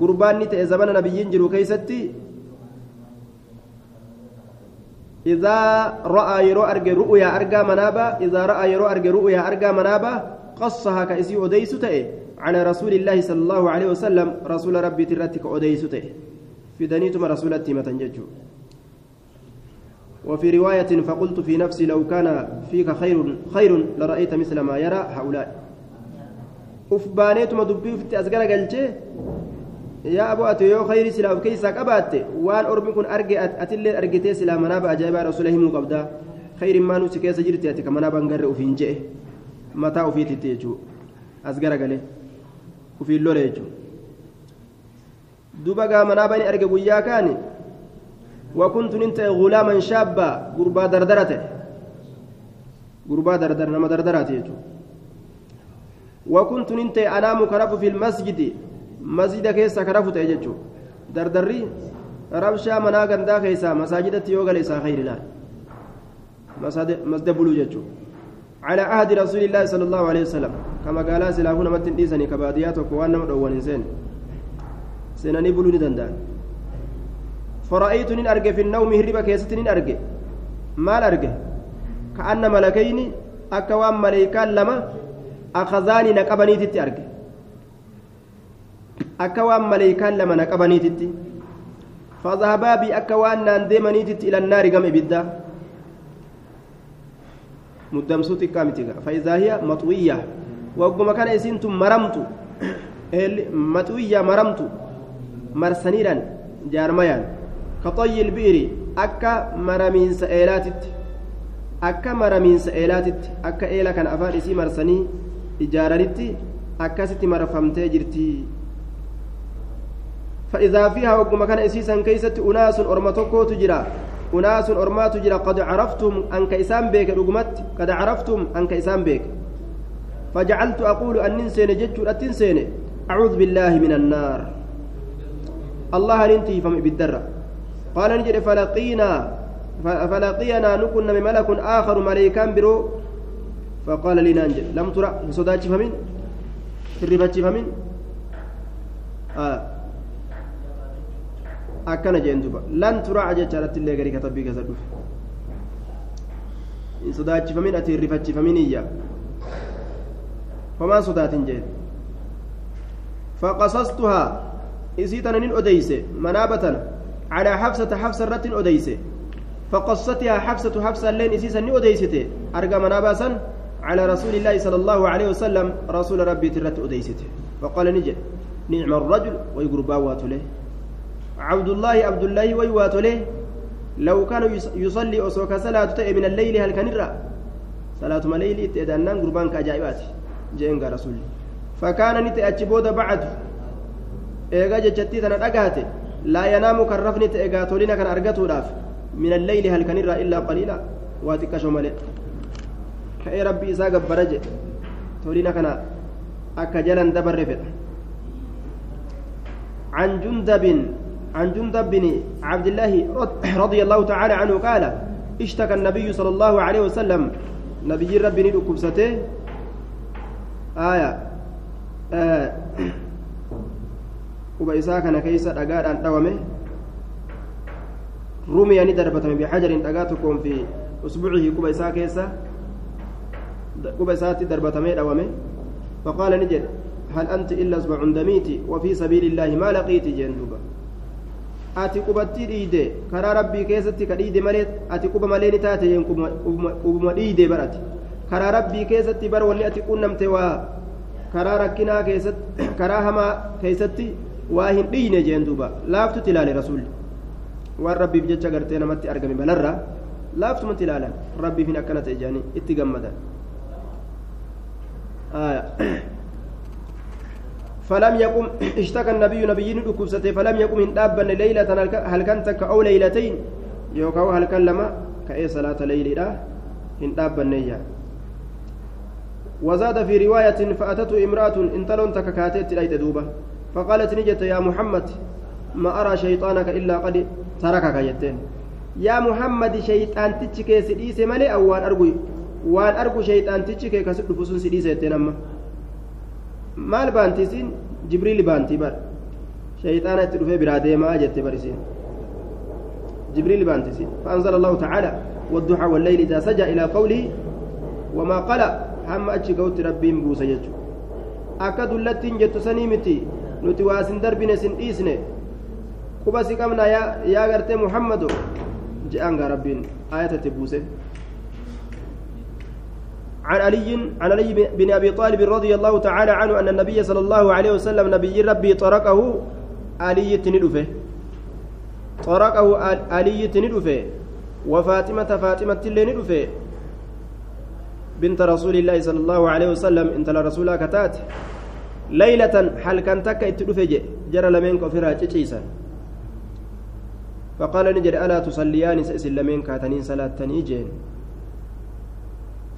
قربان زمن نبي ينجر كيستي. إذا رأى يرو أرجى رؤيا أرجى منابا إذا رأى يرو أرجى رؤيا أرجى منابا قصها كأسي أديس على رسول الله صلى الله عليه وسلم رسول ربي ترتك أديس في دنيتم رسول التيمة ججو وفي رواية فقلت في نفسي لو كان فيك خير خير لرأيت مثل ما يرى هؤلاء. أف بانيتما دبي في أزقر قلتي يا أبو أتي يو خير سلا كيسا قبات وان أربي كن أرجع أتلي أرجتي سلا منابا أجايب رسوله مو قبدا خير ما نوسي كيسا جرتي أتي كمنابا نقر وفين جئ متى وفي تتيجو أزقر قلي. وفي اللوريجو دوبا منابا أرجع ويا وكنت انت غلاما شابا غربا دردرته. غربا دردر نما دردرات يجو وكنت انت أنام كرف في المسجد. مسجد كيسا كرف تيجو دردري ربشا منا غندا كيسا مساجد تيوغل إسا خير الله مسجد بلو ججو. على عهد رسول الله صلى الله عليه وسلم. كما قال سلاهون متن ديسني كباديات وكوان أول إنسان سنني بلو ندندان. فرأيت نين أرجع في النوم هربا كيست نين أرجع. مال أرجع؟ كأن ملكين أكوان ملائكان لما أخذاني نقبني تتي أرجع. أكوان ملائكان لما نقبني تتي. فذهبا بي أكوان نانديمني تتي إلى النار قم إبدا. مدمسوتي كامتيغا فإذا هي مطوية. وقم كان إسنتم مرمت. مطوية مرمت. مرسنيرا جارميان كطي البئر أكا مرمين سئلاتت أكا مرمين سئلاتت أكا إيلا كان أفان إسي مرسني إجارانتي أكا ستي مرفمتي جرتي. فإذا فيها وقم كان إسيسا كيست أناس أرمتكو تجرى. أناس أرمات تجرى قد عرفتم أنك إسام بيك رقمت قد عرفتم أنك إسام بيك. فجعلت أقول أن ننسين جدت أتنسين أعوذ بالله من النار. الله ننتي فم بالدرة قال نجد فلقينا فلقينا نكن ملك آخر ملائكان برو فقال لنا نجد لم ترى صداتي فمن famin akkana jeen duba lan turaa jechaadhatti illee garii katabbii keessa dhufe hin sodaachifamin ati hin rifachifamin iyya homaan sodaatin jeen فقصصتها إسيتنا نين أديسة منابة على حفصة حفصة رت أديسة فقصتها حفصة حفصة لين إسيسا ني أديسة أرجى منابة على رسول الله صلى الله عليه وسلم رسول ربي ترت أديسته فقال نجد نعم الرجل ويقرب له. عبد الله عبد الله ويوات له. لو كان يصلي أسوك صلاة من الليل هل كان صلاة ما ليل إتدانان قربان كأجائبات جئن رسول فكان نتأجبود بعد. إيغا جتشتي تنا لا ينام كرفني تيغا تولينا كان أرغتو من الليل هل كان إلا قليلا؟ rabbii isaa gabbara jedhe tolina kana akka jalan dabarre fedha عن جندب عن جندب بن عبد الله رضي الله تعالى عنه قال اشتكى النبي صلى الله عليه وسلم. نبي ربي ندو كبسته آية. آه. Quba isaa kana keeysa dhagaadhaan dhawame rumiyani darbatame bixajarin dhagaa tokkoon fi usbucihi quba isaa keessa quba isaatti darbatamee dhawame faqaala ni jedhe hal anti illa asbacun damiiti wafii sabiili illaahi maa laqiiti jeen duuba ati qubatti dhiide karaa rabbii keessatti ka dhiide malee ati quba malee ni taate jeen qubuma dhiide barate karaa rabbii keessatti bar wanni ati qunnamte waa karaa rakkinaa waa hin dhiine jeen duuba laaftutti ilaale rasuulli waan rabbiif jecha gartee namatti argame balarraa laaftumatti ilaalan rabbiif hin akkana ta'e jedhanii itti gammadan فلم يقم اشتكى النبي نبي ركوبسته فلم يقم ان دابا ليلة هل كانت أو ليلتين يوكاو هل كان لما كأي صلاة ليل ان دابا نيا وزاد في رواية فأتته امرأة انتلون تككاتت ليت دوبة فقالت نجت يا محمد ما أرى شيطانك إلا قد تركك يتين يا محمد شيطان تتشكي سديس ملي أو argu shayxaantichi kee kasit dhufu sun si dhiiseetteen amma maal baanti isin jibriili baantii bar shayxaana itti dhufee biraa deemaa jette bar isin jibriili baanti isin فأنزل الله تعالى والضحى والليل إذا سجى إلى قوله وما قلى هم أتشي قوت ربين بوسى يجو أكد التين جت سنيمتي نتي واسن دربنا سن إيسنه قبا سيقمنا يا يا غرتي محمد جاء ربين آية تبوسه عن علي عن علي بن ابي طالب رضي الله تعالى عنه ان النبي صلى الله عليه وسلم نبي ربي طرقه علي تندفه طرقه علي تندفه وفاطمه فاطمه اللي ندفه بنت رسول الله صلى الله عليه وسلم انت ليلة حل كان تك اتدفج جرى لمن كفرها تشيسا فقال نجد ألا تصليان سئسل لمن كاتنين صلاة تنيجين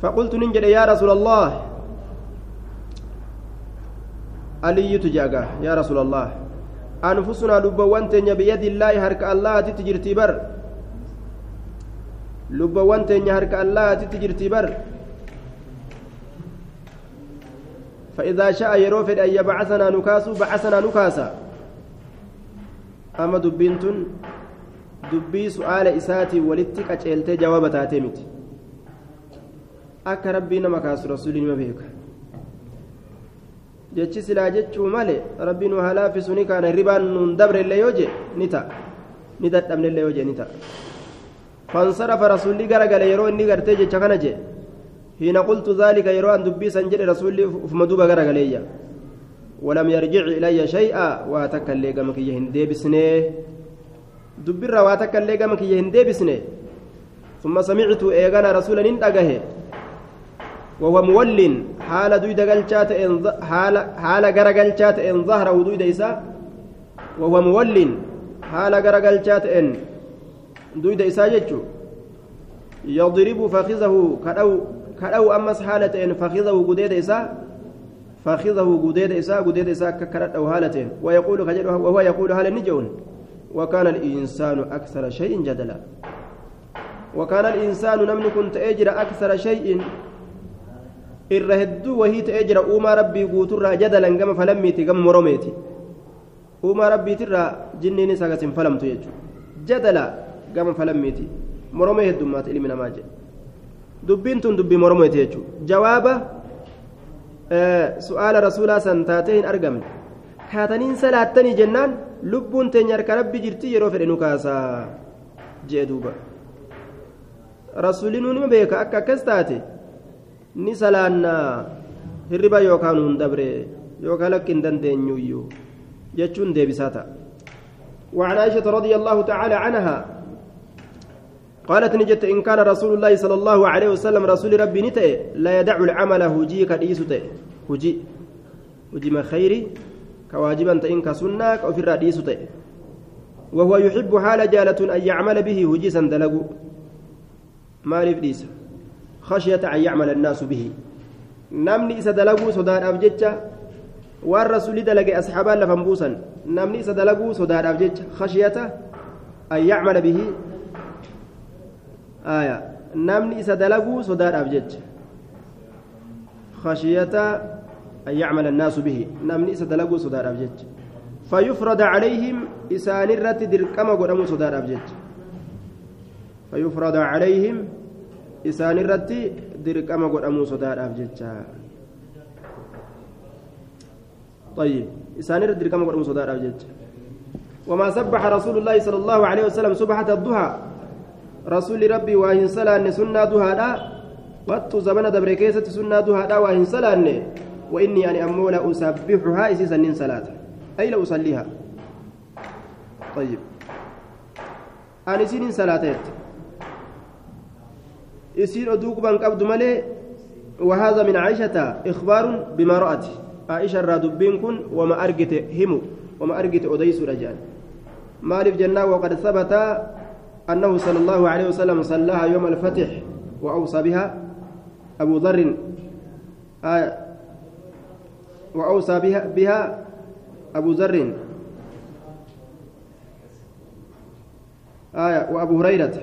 فقلت ننجد يا رسول الله علي تجاغا يا رسول الله أنفسنا لبوان تنيا بيد الله هرك الله تتجرتي بر لبوان تنيا هرك الله تتجرتي بر فإذا شاء يروفد أن يبعثنا نكاس بعثنا نكاسا أما دبينتن دبي سؤال إساتي ولتك أجلتي جواب تاتيمتي akka rabbii nama kaasu rasuulli nima beeka jechi silaa jechuu male rabbii nu haa laaffisu ni kaana ribaan nuun dabrellee yoo je ni ta'a ni dadhabnellee yoo je ni ta'a fansarafa rasuulli garagale yeroo inni gartee jecha kana je qultu dhaalika yeroo an dubbiisan jedhe rasuulli ufuma duuba garagaleeyya ولم يرجع إلي شيئا. واتك اللي قمك يهندي بسنه دبر واتك اللي قمك يهندي بسنه ثم سمعت إيغانا رسولا ننتقه وهو مول حال دويد قلشات حال حال قرقلشات إن ظهره دويد إسا. وهو مول حال غرغلشات إن دويد إساجتشو يضرب فخذه كدو كدو أمس حالتين فخذه قديد إسا فخذه قديد إسا قديد إسا ككرت أو حالتين ويقول وهو يقول هل نجون وكان الإنسان أكثر شيء جدلا وكان الإنسان نمن كنت أجر أكثر شيء wahii ta'ee jira uumaa rabbii guuturraa jadalan gama falammiiti gama moromeeti uumaa rabbiitirraa jinniinis agas hin falamtu jechuudha jadala gama falammiiti moromee heddummaata ilmi namaa jedhe jechuudha jawaaba su'aala rasuulaa san taatee hin argamne kaataniin salaattanii jennaan lubbuun teenya harka rabbi jirti yeroo fedhe nu kaasaa jee duuba rasuulli nuuni beeka akka akkas taate. ni salaannaa hirriba yookaan hun dabre yookaan lakki hin dandeenyuyyuu jechuun deebisaa ta'a وعن عائشة رضي الله تعالى عنها قالت نجت إن كان رسول الله صلى الله عليه وسلم رسول ربي نتئ لا يدع العمل هجي كديس تئ. هجي. هجي ما خيري؟ كواجبا تئن كسنة أو في تئ. وهو يحب حال جالة أن يعمل به هجي سندلقو ما لفديسه خشية أن يعمل الناس به. نمني إذا دلقوا صدار أبجتة والرسول دلق أصحابا لفنبوسا. نمني إذا دلقوا صدار أبجتة خشية أن يعمل به آية نمني إذا دلقوا صدار أبجتة خشية أن يعمل الناس به. نمني إذا دلقوا صدار أبجتة فيفرض عليهم إسان الرت دركما قدموا صدار أبجتة فيفرض عليهم irratti dirqama godhamuu sodaadhaaf jecha طيب. إسان رد كما قد مصدر أبجد وما سبح رسول الله صلى الله عليه وسلم سبحة الضحى. رسول ربي وإن سلان سنة ضحى لا قد زمن دبر كيسة سنة ضحى لا وإن سلان وإني أن أمو لا أسبحها إسيسا من صلاة. أي لا أصليها. طيب. أنا سين صلاتات isiin oduu quban qabdu malee وهذا من عائشة إخبار بما رأت. عائشة الرادبين كن وما أرجت همو وما أرجت أديس رجال. مالف جنة وقد ثبت أنه صلى الله عليه وسلم صلاها يوم الفتح وأوصى بها أبو ذر آية وأوصى بها بها أبو ذر. آية وأبو هريرة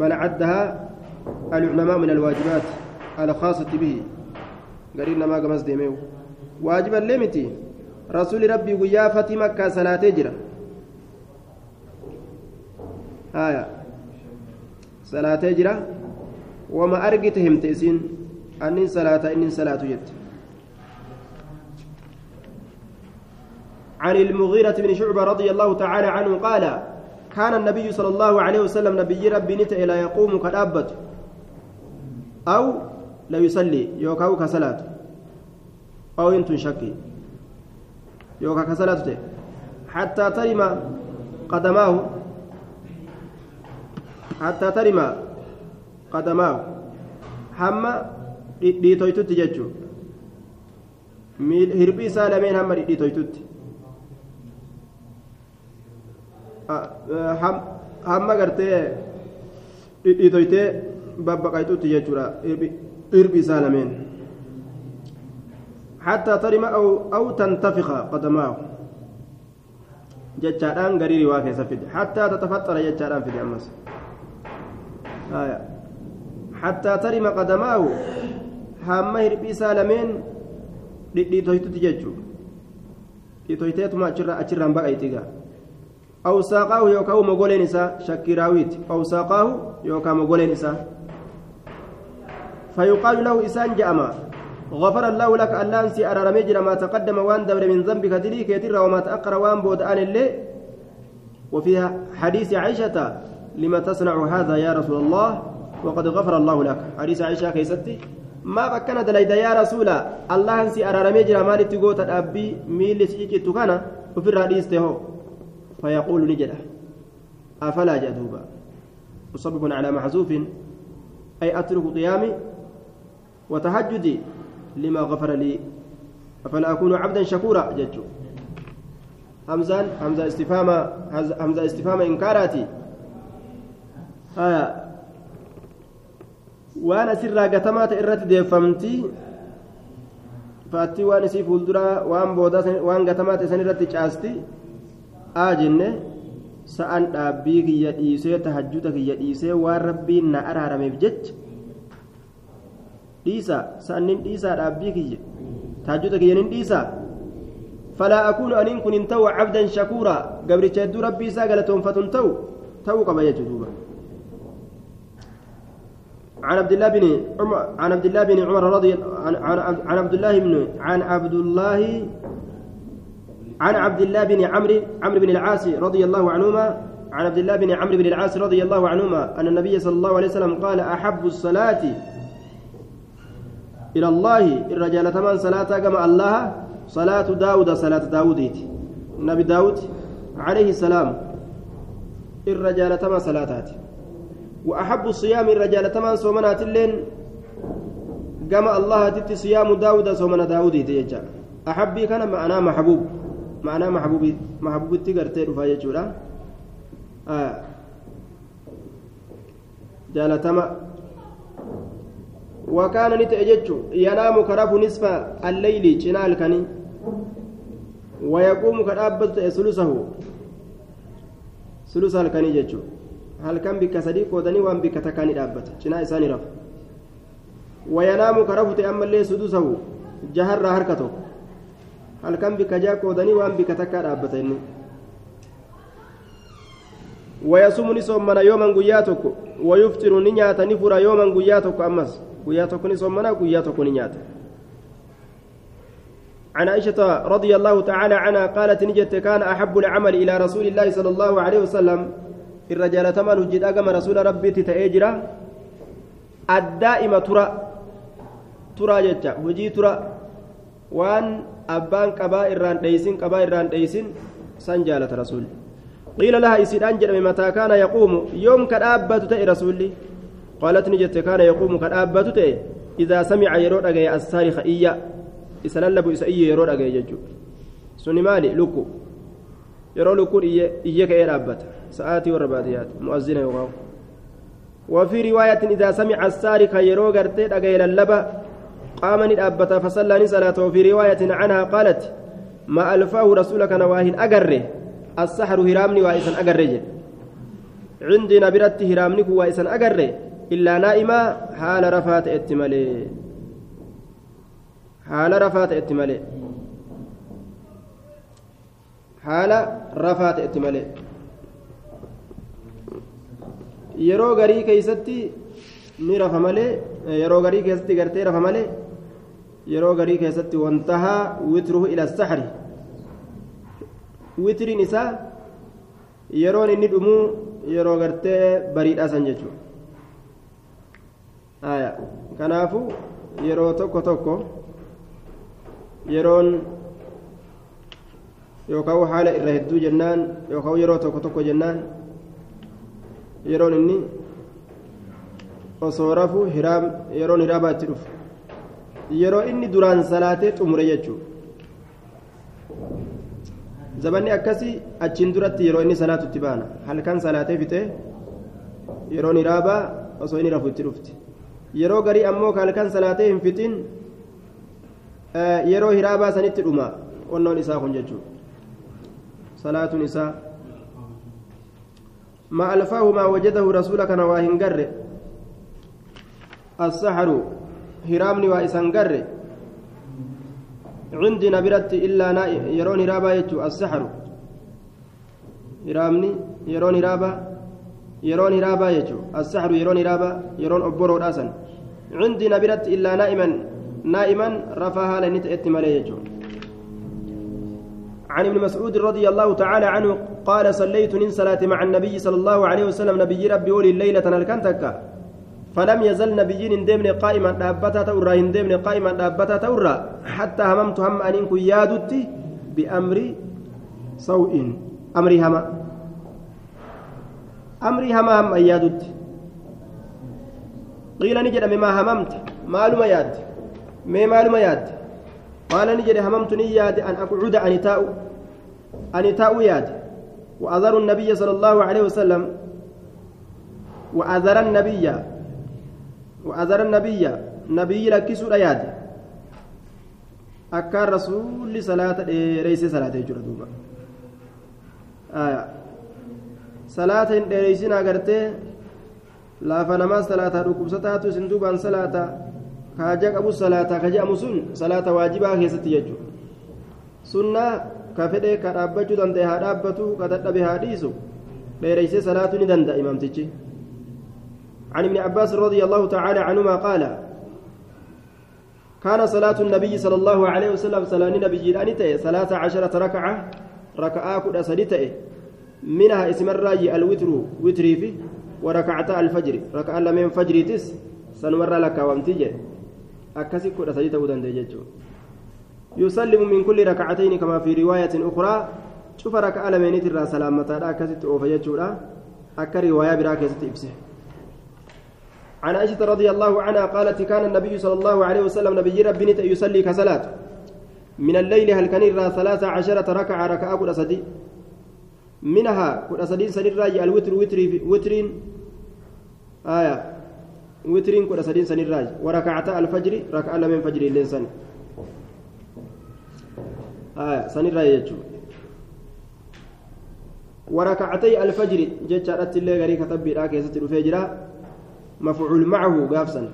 بل عدها العلماء من الواجبات. الخاصة به. قرينا ما قمص ديميو واجبا لمتي. رسول ربي ويا فاطمة كصلاة جرا آية صلاة جرا وما أرجتهم تأسين أنين صلاة إنين صلاة جت عن المغيرة بن شعبة رضي الله تعالى عنه قال كان النبي صلى الله عليه وسلم نبي ربي نتئ لا يقوم كالأبت أو لا يصلي يوكاو كصلاة أو ينتن شكي يوكا كصلاة حتى ترم قدماه حتى ترم قدماه dhiitoytutti jechuun hirbii isaa lameen hamma dhidhiitoytutti hamma gartee dhidhiitoytee babbaqaytutti jechuudha irbi isaa lameen حتى ترم أو أو تنتفخ قدماه جتشاران غريري واكي حتى تتفطر جتشاران في أمس آية حتى ترم قدماه hamma hirbii isaa lameen dhidhiitoytutti jechuu dhidhiitoyteetuma achirraan baqaytigaa أو ساقاه يوكاو مغولين إسا شكراويت أو ساقاه يوكا مغولين إسا. فيقال له إسان جأما غفر الله لك ألان سي أرى مجرى ما تقدم وان دبر من ذنبك دليك يتر وما تأقر وان بود آن اللي. وفي حديث عائشة لما تصنع هذا يا رسول الله وقد غفر الله لك. حديث عائشة كيستي ما بكنا دليد يا رسول الله. سي أرى مجرى ما لتقوت الأبي ميل سيكي تكنا وفي الحديث تهو. فيقول نجده أفلا جدوبا؟ مصبب على محذوف أي أترك قيامي وتهجدي لما غفر لي. أفلا أكون عبدا شكورا؟ جدو. همزان همزة استفهام همزة استفهام إنكاراتي. waan asirraa gatamaa ta'e irratti deeffamti. Faattii waan isii fuulduraa waan boodaa waan gatamaa ta'e san irratti caasti. Aa jenne. Sa'an dhaabbii kiyya dhiisee tahajjuta kiyya dhiisee waan rabbiin na araarameef jecha. Dhiisaa. Sa'an nin dhiisaa dhaabbii kiyya? Tahajjuta kiyya nin dhiisaa? Falaa akuunu aniin kun hin ta'u cabdan shakuuraa. Gabricha hedduu rabbii isaa galatoonfatu hin ta'u? Ta'uu qaba jechuudha. عن عبد الله بن عمر عن عبد الله بن عمر رضي عن عبد الله بن عن عبد الله عن عبد الله بن عمرو عمرو بن العاص رضي الله عنهما عن عبد الله بن عمرو بن العاص رضي الله عنهما أن النبي صلى الله عليه وسلم قال أحب الصلاة إلى الله. الرجال ثمان صلاة كما الله صلاة داود صلاة داوديت النبي داود عليه السلام. الرجال ثمان صلاتات وأحب الصيام الرجال ثمان صومنات اللين كما الله تت صيام داود صومنا داود يتيجا. أحبي كان معناه محبوب. معناه محبوب محبوب تقرتي رفاية جورا. آه. جالتما وكان نتأجج ينام كرف نصف الليل جنال كني. ويقوم كرابة ثلثه ثلث الكني ججو halkan bikka sadii qoodanii waan bikka takkaa ni dhaabbata cinaa isaanii rafu wayanaamu ka rafute ammallee sudusahu jaharraa harka tokko halkan bikka jaa qoodanii waan bikka takkaa dhaabbata inni ويصوم نصومنا يوما قياتك ويفطر نيات نفر يوما قياتك أمس قياتك نصومنا قياتك نيات عن عائشة رضي الله تعالى عنها قالت نجت كان أحب العمل إلى رسول الله صلى الله عليه وسلم irra jaalatamaan hojjedhaa gama rasuula rabbiitti ta'ee jira addaa'ima tura turaa jecha hojii tura waan abbaan qabaa irraan dheeysin qabaa irraan dheeysin san jaalata rasuulli qiila laha isiidhaan jedhame mataa kaana yaquumu yoom ka dhaabbatu ta'e rasuulli qaalat ni jette kaana yaquumu ka dhaabbatu ta'e idaa samica yeroo dhagaye assaarika iyya isa lallabu isa iyye yeroo dhagaye jechuudha suni maali lukku yeroo lukkuun iyye ka'ee dhaabbata سآتي والرباديات مؤذنة يوغاو وفي رواية إذا سمع السارق يرو غرتي أغير اللبا قام ندابتا فصلى صلاة وفي رواية عنها قالت ما ألفاه رسولك نواهن أقره السحر هرامني وإسن أقره عندي نبرت هرامني وإسن أقره إلا نائما حال رفات اتمالي حال رفات اتمالي حال رفات اتمالي yeroo garii keeysatti ni rafa malee yeroo garii keessatti gartee rafa malee yeroo garii keessatti wantahaa witruhu ila saxri witiriin isaa yeroon inni dhumuu yeroo gartee bariidhaa san jechuudha kanaafu yeroo tokko tokko yeroon yookaan haala irra hedduu jennaan yookaan yeroo tokko tokko jennaan yeroon inni osoo rafu hiraam yeroon hiraabaa itti dhufu yeroo inni duraan salaatee xumure jechuudha zabanni akkasii achiin duratti yeroo inni salaatu itti baana halkan salaatee fixee yeroon hiraabaa osoo inni rafu itti dhufti yeroo garii ammoo halkan salaatee hin fixin yeroo hiraabaa sanitti dhuma qonnoon isaa kun jechuudha salaatuun isaa. ما ألفاه ما وجده رسولك نواهن قر السحر هرامني وإسان قر عندي نبرت إلا نائم يرون هرابا يجو السحر. هرامني يرون هرابا يرون هرابا يجو السحر يرون هرابا يرون أبورو راسا عندي نبرت إلا نائما نائما رفاها لنت اتمالي يجو عن ابن مسعود رضي الله تعالى عنه قال صليت من صلاة مع النبي صلى الله عليه وسلم نبي ربي ولي الليلة الكنتك فلم يزل نبيين دمن قائما دابتا تورا دمن قائما دابتا تورا. حتى هممت هم أن يادت بأمر سوء. أمري هما. أمري هما هم أيادت قيل نجد مما هممت. معلومة ياد. ما معلومة ياد. قال نجد هممت نياد أن أقعد أن تاؤ أني تاو ياد. وأذر النبي صلى الله عليه وسلم وأذر النبي وأذر النبي نبي لكسو ياد أكار رسول صلاة رئيس صلاة جردوبا آية صلاة رئيسنا قرتي namaas salaataa dhukkubsataatu isin duubaan salaataa kaaja qabu salaataa ka jedhamu sun salaata waajibaa keessatti jechuudha sunnaa ka fedhe ka dhaabbachuu danda'e haa dhaabbatu ka dadhabe haa dhiisu. Dheereysee salaatuu ni danda'a imaamtichi. عن ابن عباس رضي الله تعالى عنهما قال كان صلاة النبي صلى الله عليه وسلم صلاة النبي جيراني ثلاث عشرة ركعة ركعة كل منها اسم الراجي الوتر وتري فيه وركعتا الفجر ركعة لمن فجر تس سنمر لك وامتجه أكسي كل سديته ودن يسلم من كل ركعتين كما في رواية أخرى. شوف ركعة لمن ترى سلامتا أكسي أوفيجولا أكا رواية براكزة إبسه. عن عائشة رضي الله عنها قالت كان النبي صلى الله عليه وسلم نبي ربي يصلي كصلاة. من الليل هل كان ثلاث عشرة ركعة ركعة كل سدي منها كل سدين سنين راجع الوتر وتري وترين. آية. وترين كل سدين سنين راجع. وركعتا الفجر ركعة من فجر الليل سن آية سنين راجع وركعتي الفجر جتشارت اللي غري كتب بلا كيسة الفجر مفعول معه قافسا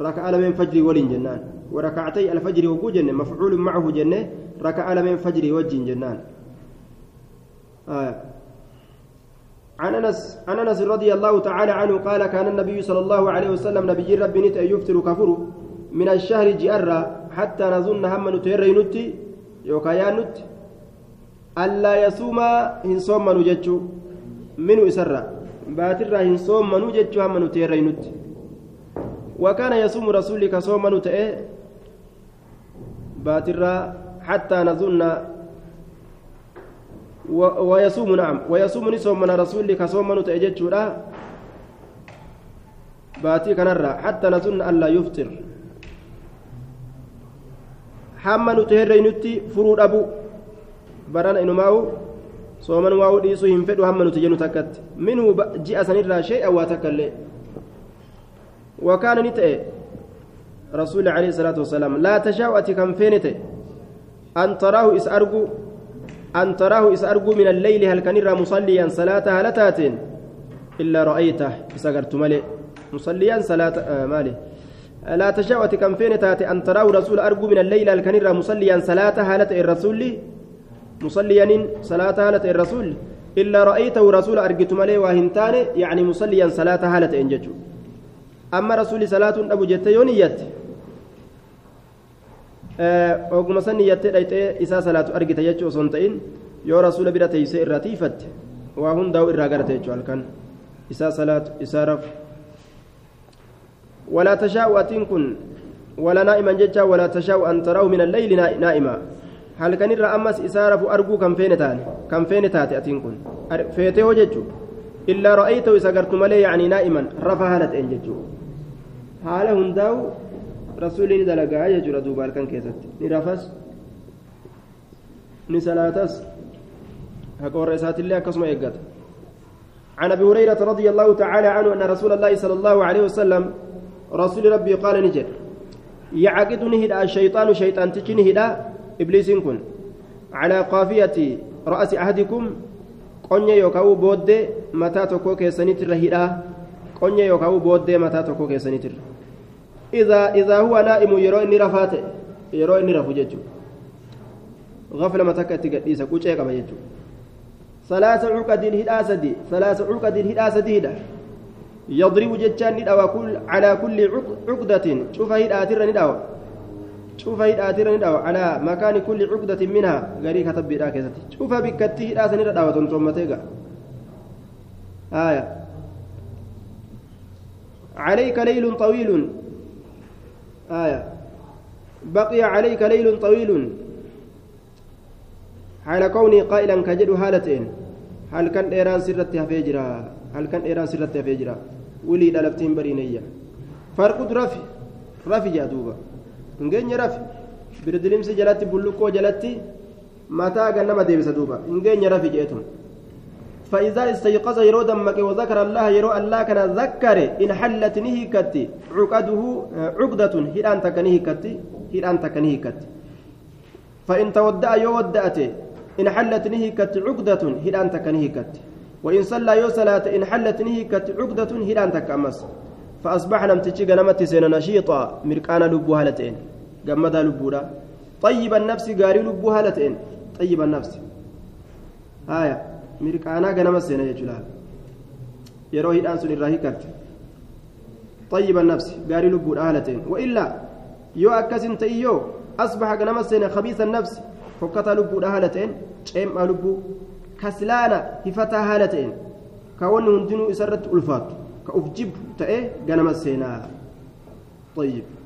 ركعة من فجر ولين جنان. وركعتي الفجر وقو جنة مفعول معه جنة ركعة من فجر وجه جنان. آه. عن أنس عن أنس رضي الله تعالى عنه قال كان النبي صلى الله عليه وسلم نبي ربي نت يفطر كفر من الشهر جئرا حتى نظن هم نتيري نتي. يوكايا نت ألا يصوم إن صوم نجتشو منو إسرا باترا إن صوم نجتشو هم نتيري نتي وكان يصوم رسولك صوم نتئ باترا حتى نظن ويصوم نعم ويصوم نصوم من رسولك صوم نتئ جتشو باتي كنرا حتى نظن ألا يفطر hamma nuti herreynutti furuu dhabu barana inumaa'u sooman waa'u dhiisuu hin fedhu hamma nuti jennu takkatti minhu ji'a sanirraa shay'an waa takka illee وكان نتأ رسول عليه الصلاة والسلام لا تشاء أتي كم فينت أن تراه إس أرجو أن تراه إس أرجو من الليل هل كان مصليا صلاة هلتات إلا رأيته إسقرت ملئ مصليا صلاة آه مالي لا تشاء كم فين تاتي أن تراه رسول أرجو من الليل الكنيرة مصليا صلاة هالة الرسول. مصليا صلاة هالة الرسول. إلا رأيته رسول أرجت ملي وهنتان يعني مصليا صلاة هالة إنجتو أما رسول صلاة أبو جت يونيت oguma san niyyattee dhayxee isaa salaatu argita jechuu osoo hin ta'in yoo rasuula bira teeysee irraa tiifatte waa hundaa'u irraa garate ولا تشاء أتنكن ولا نائما جتا ولا تشاء أن تروا من الليل نائما. هل كان الرا أمس إسارة أرجو كم فين تاني؟ كم فين أتنكن فيته وجتشو إلا رأيته إسقرت ملي يعني نائما رفع هالة إنجتشو حالة هنداو رسولي دلقا يجر دوبار كان كيست نرفس نسلاتس. هكور رسات الله كسما يقات عن أبي هريرة رضي الله تعالى عنه أن رسول الله صلى الله عليه وسلم رسول ربي قال نجد. يعقد نهدا الشيطان شيطان تجي نهدا إبليس كن. على قافية رأس أحدكم قنيا يوكاو بود متى تكو كيسانيتر هدا قنيا يوكاو بود متى تكو كيسانيتر إذا إذا هو نائم يرى إني رفات يرى إني رفو ججو. غفلة متى كتقديسة كوشي كما ججو. ثلاث عقد هدا سدي. ثلاث عقد هدا سدي هدا يضرب جتان ندعو كل على كل عقدة. شوف هيد آتر ندعو شوف هيد آتر ندعو على مكان كل عقدة منها. غري كتب بلا كيستي. شوف بكتي هيد آتر ندعو تنتمتيغا آية. عليك ليل طويل. آية. بقي عليك ليل طويل. على كوني قائلا كجد هالتين هل كان إيران سرت هفيجرا هل كان إيران سرت هفيجرا ولي دلفتين برينية. فرقد رفي رفي جادوبا نجني رفي بردلمس جلاتي بلوكو جلاتي. geenye rafi jeetun فإذا استيقظ يرو دمك وذكر الله يرو الله كان ذكر إن حلت نهيكت. عقده عقدة هيران تكنهيكت هيران تكنهيكت فإن تودع يودأت. إن حلت نهيكت عقدة هيران تكنهيكت وإن صلى يو صلاة إن حلت نهيكت عقدة هيران تكأمس فأصبح نمتشي نمت سين نشيطا مركانا لبو هالتين. جمدا لبودا طيب النفس قاري لبو هالتين. طيب النفس. ganama seena jechuudha yeroo hidhaan sun irraa hiikarte طيب النفس قاري لبو آلتين وإلا يو أكسن تأيو أصبح ganama seena خبيث النفس. فكتا لبو آلتين شيم لبو كسلانا هفتا هالتين كون هندنو إسرت ألفات كأفجب تأي ganama seena طيب.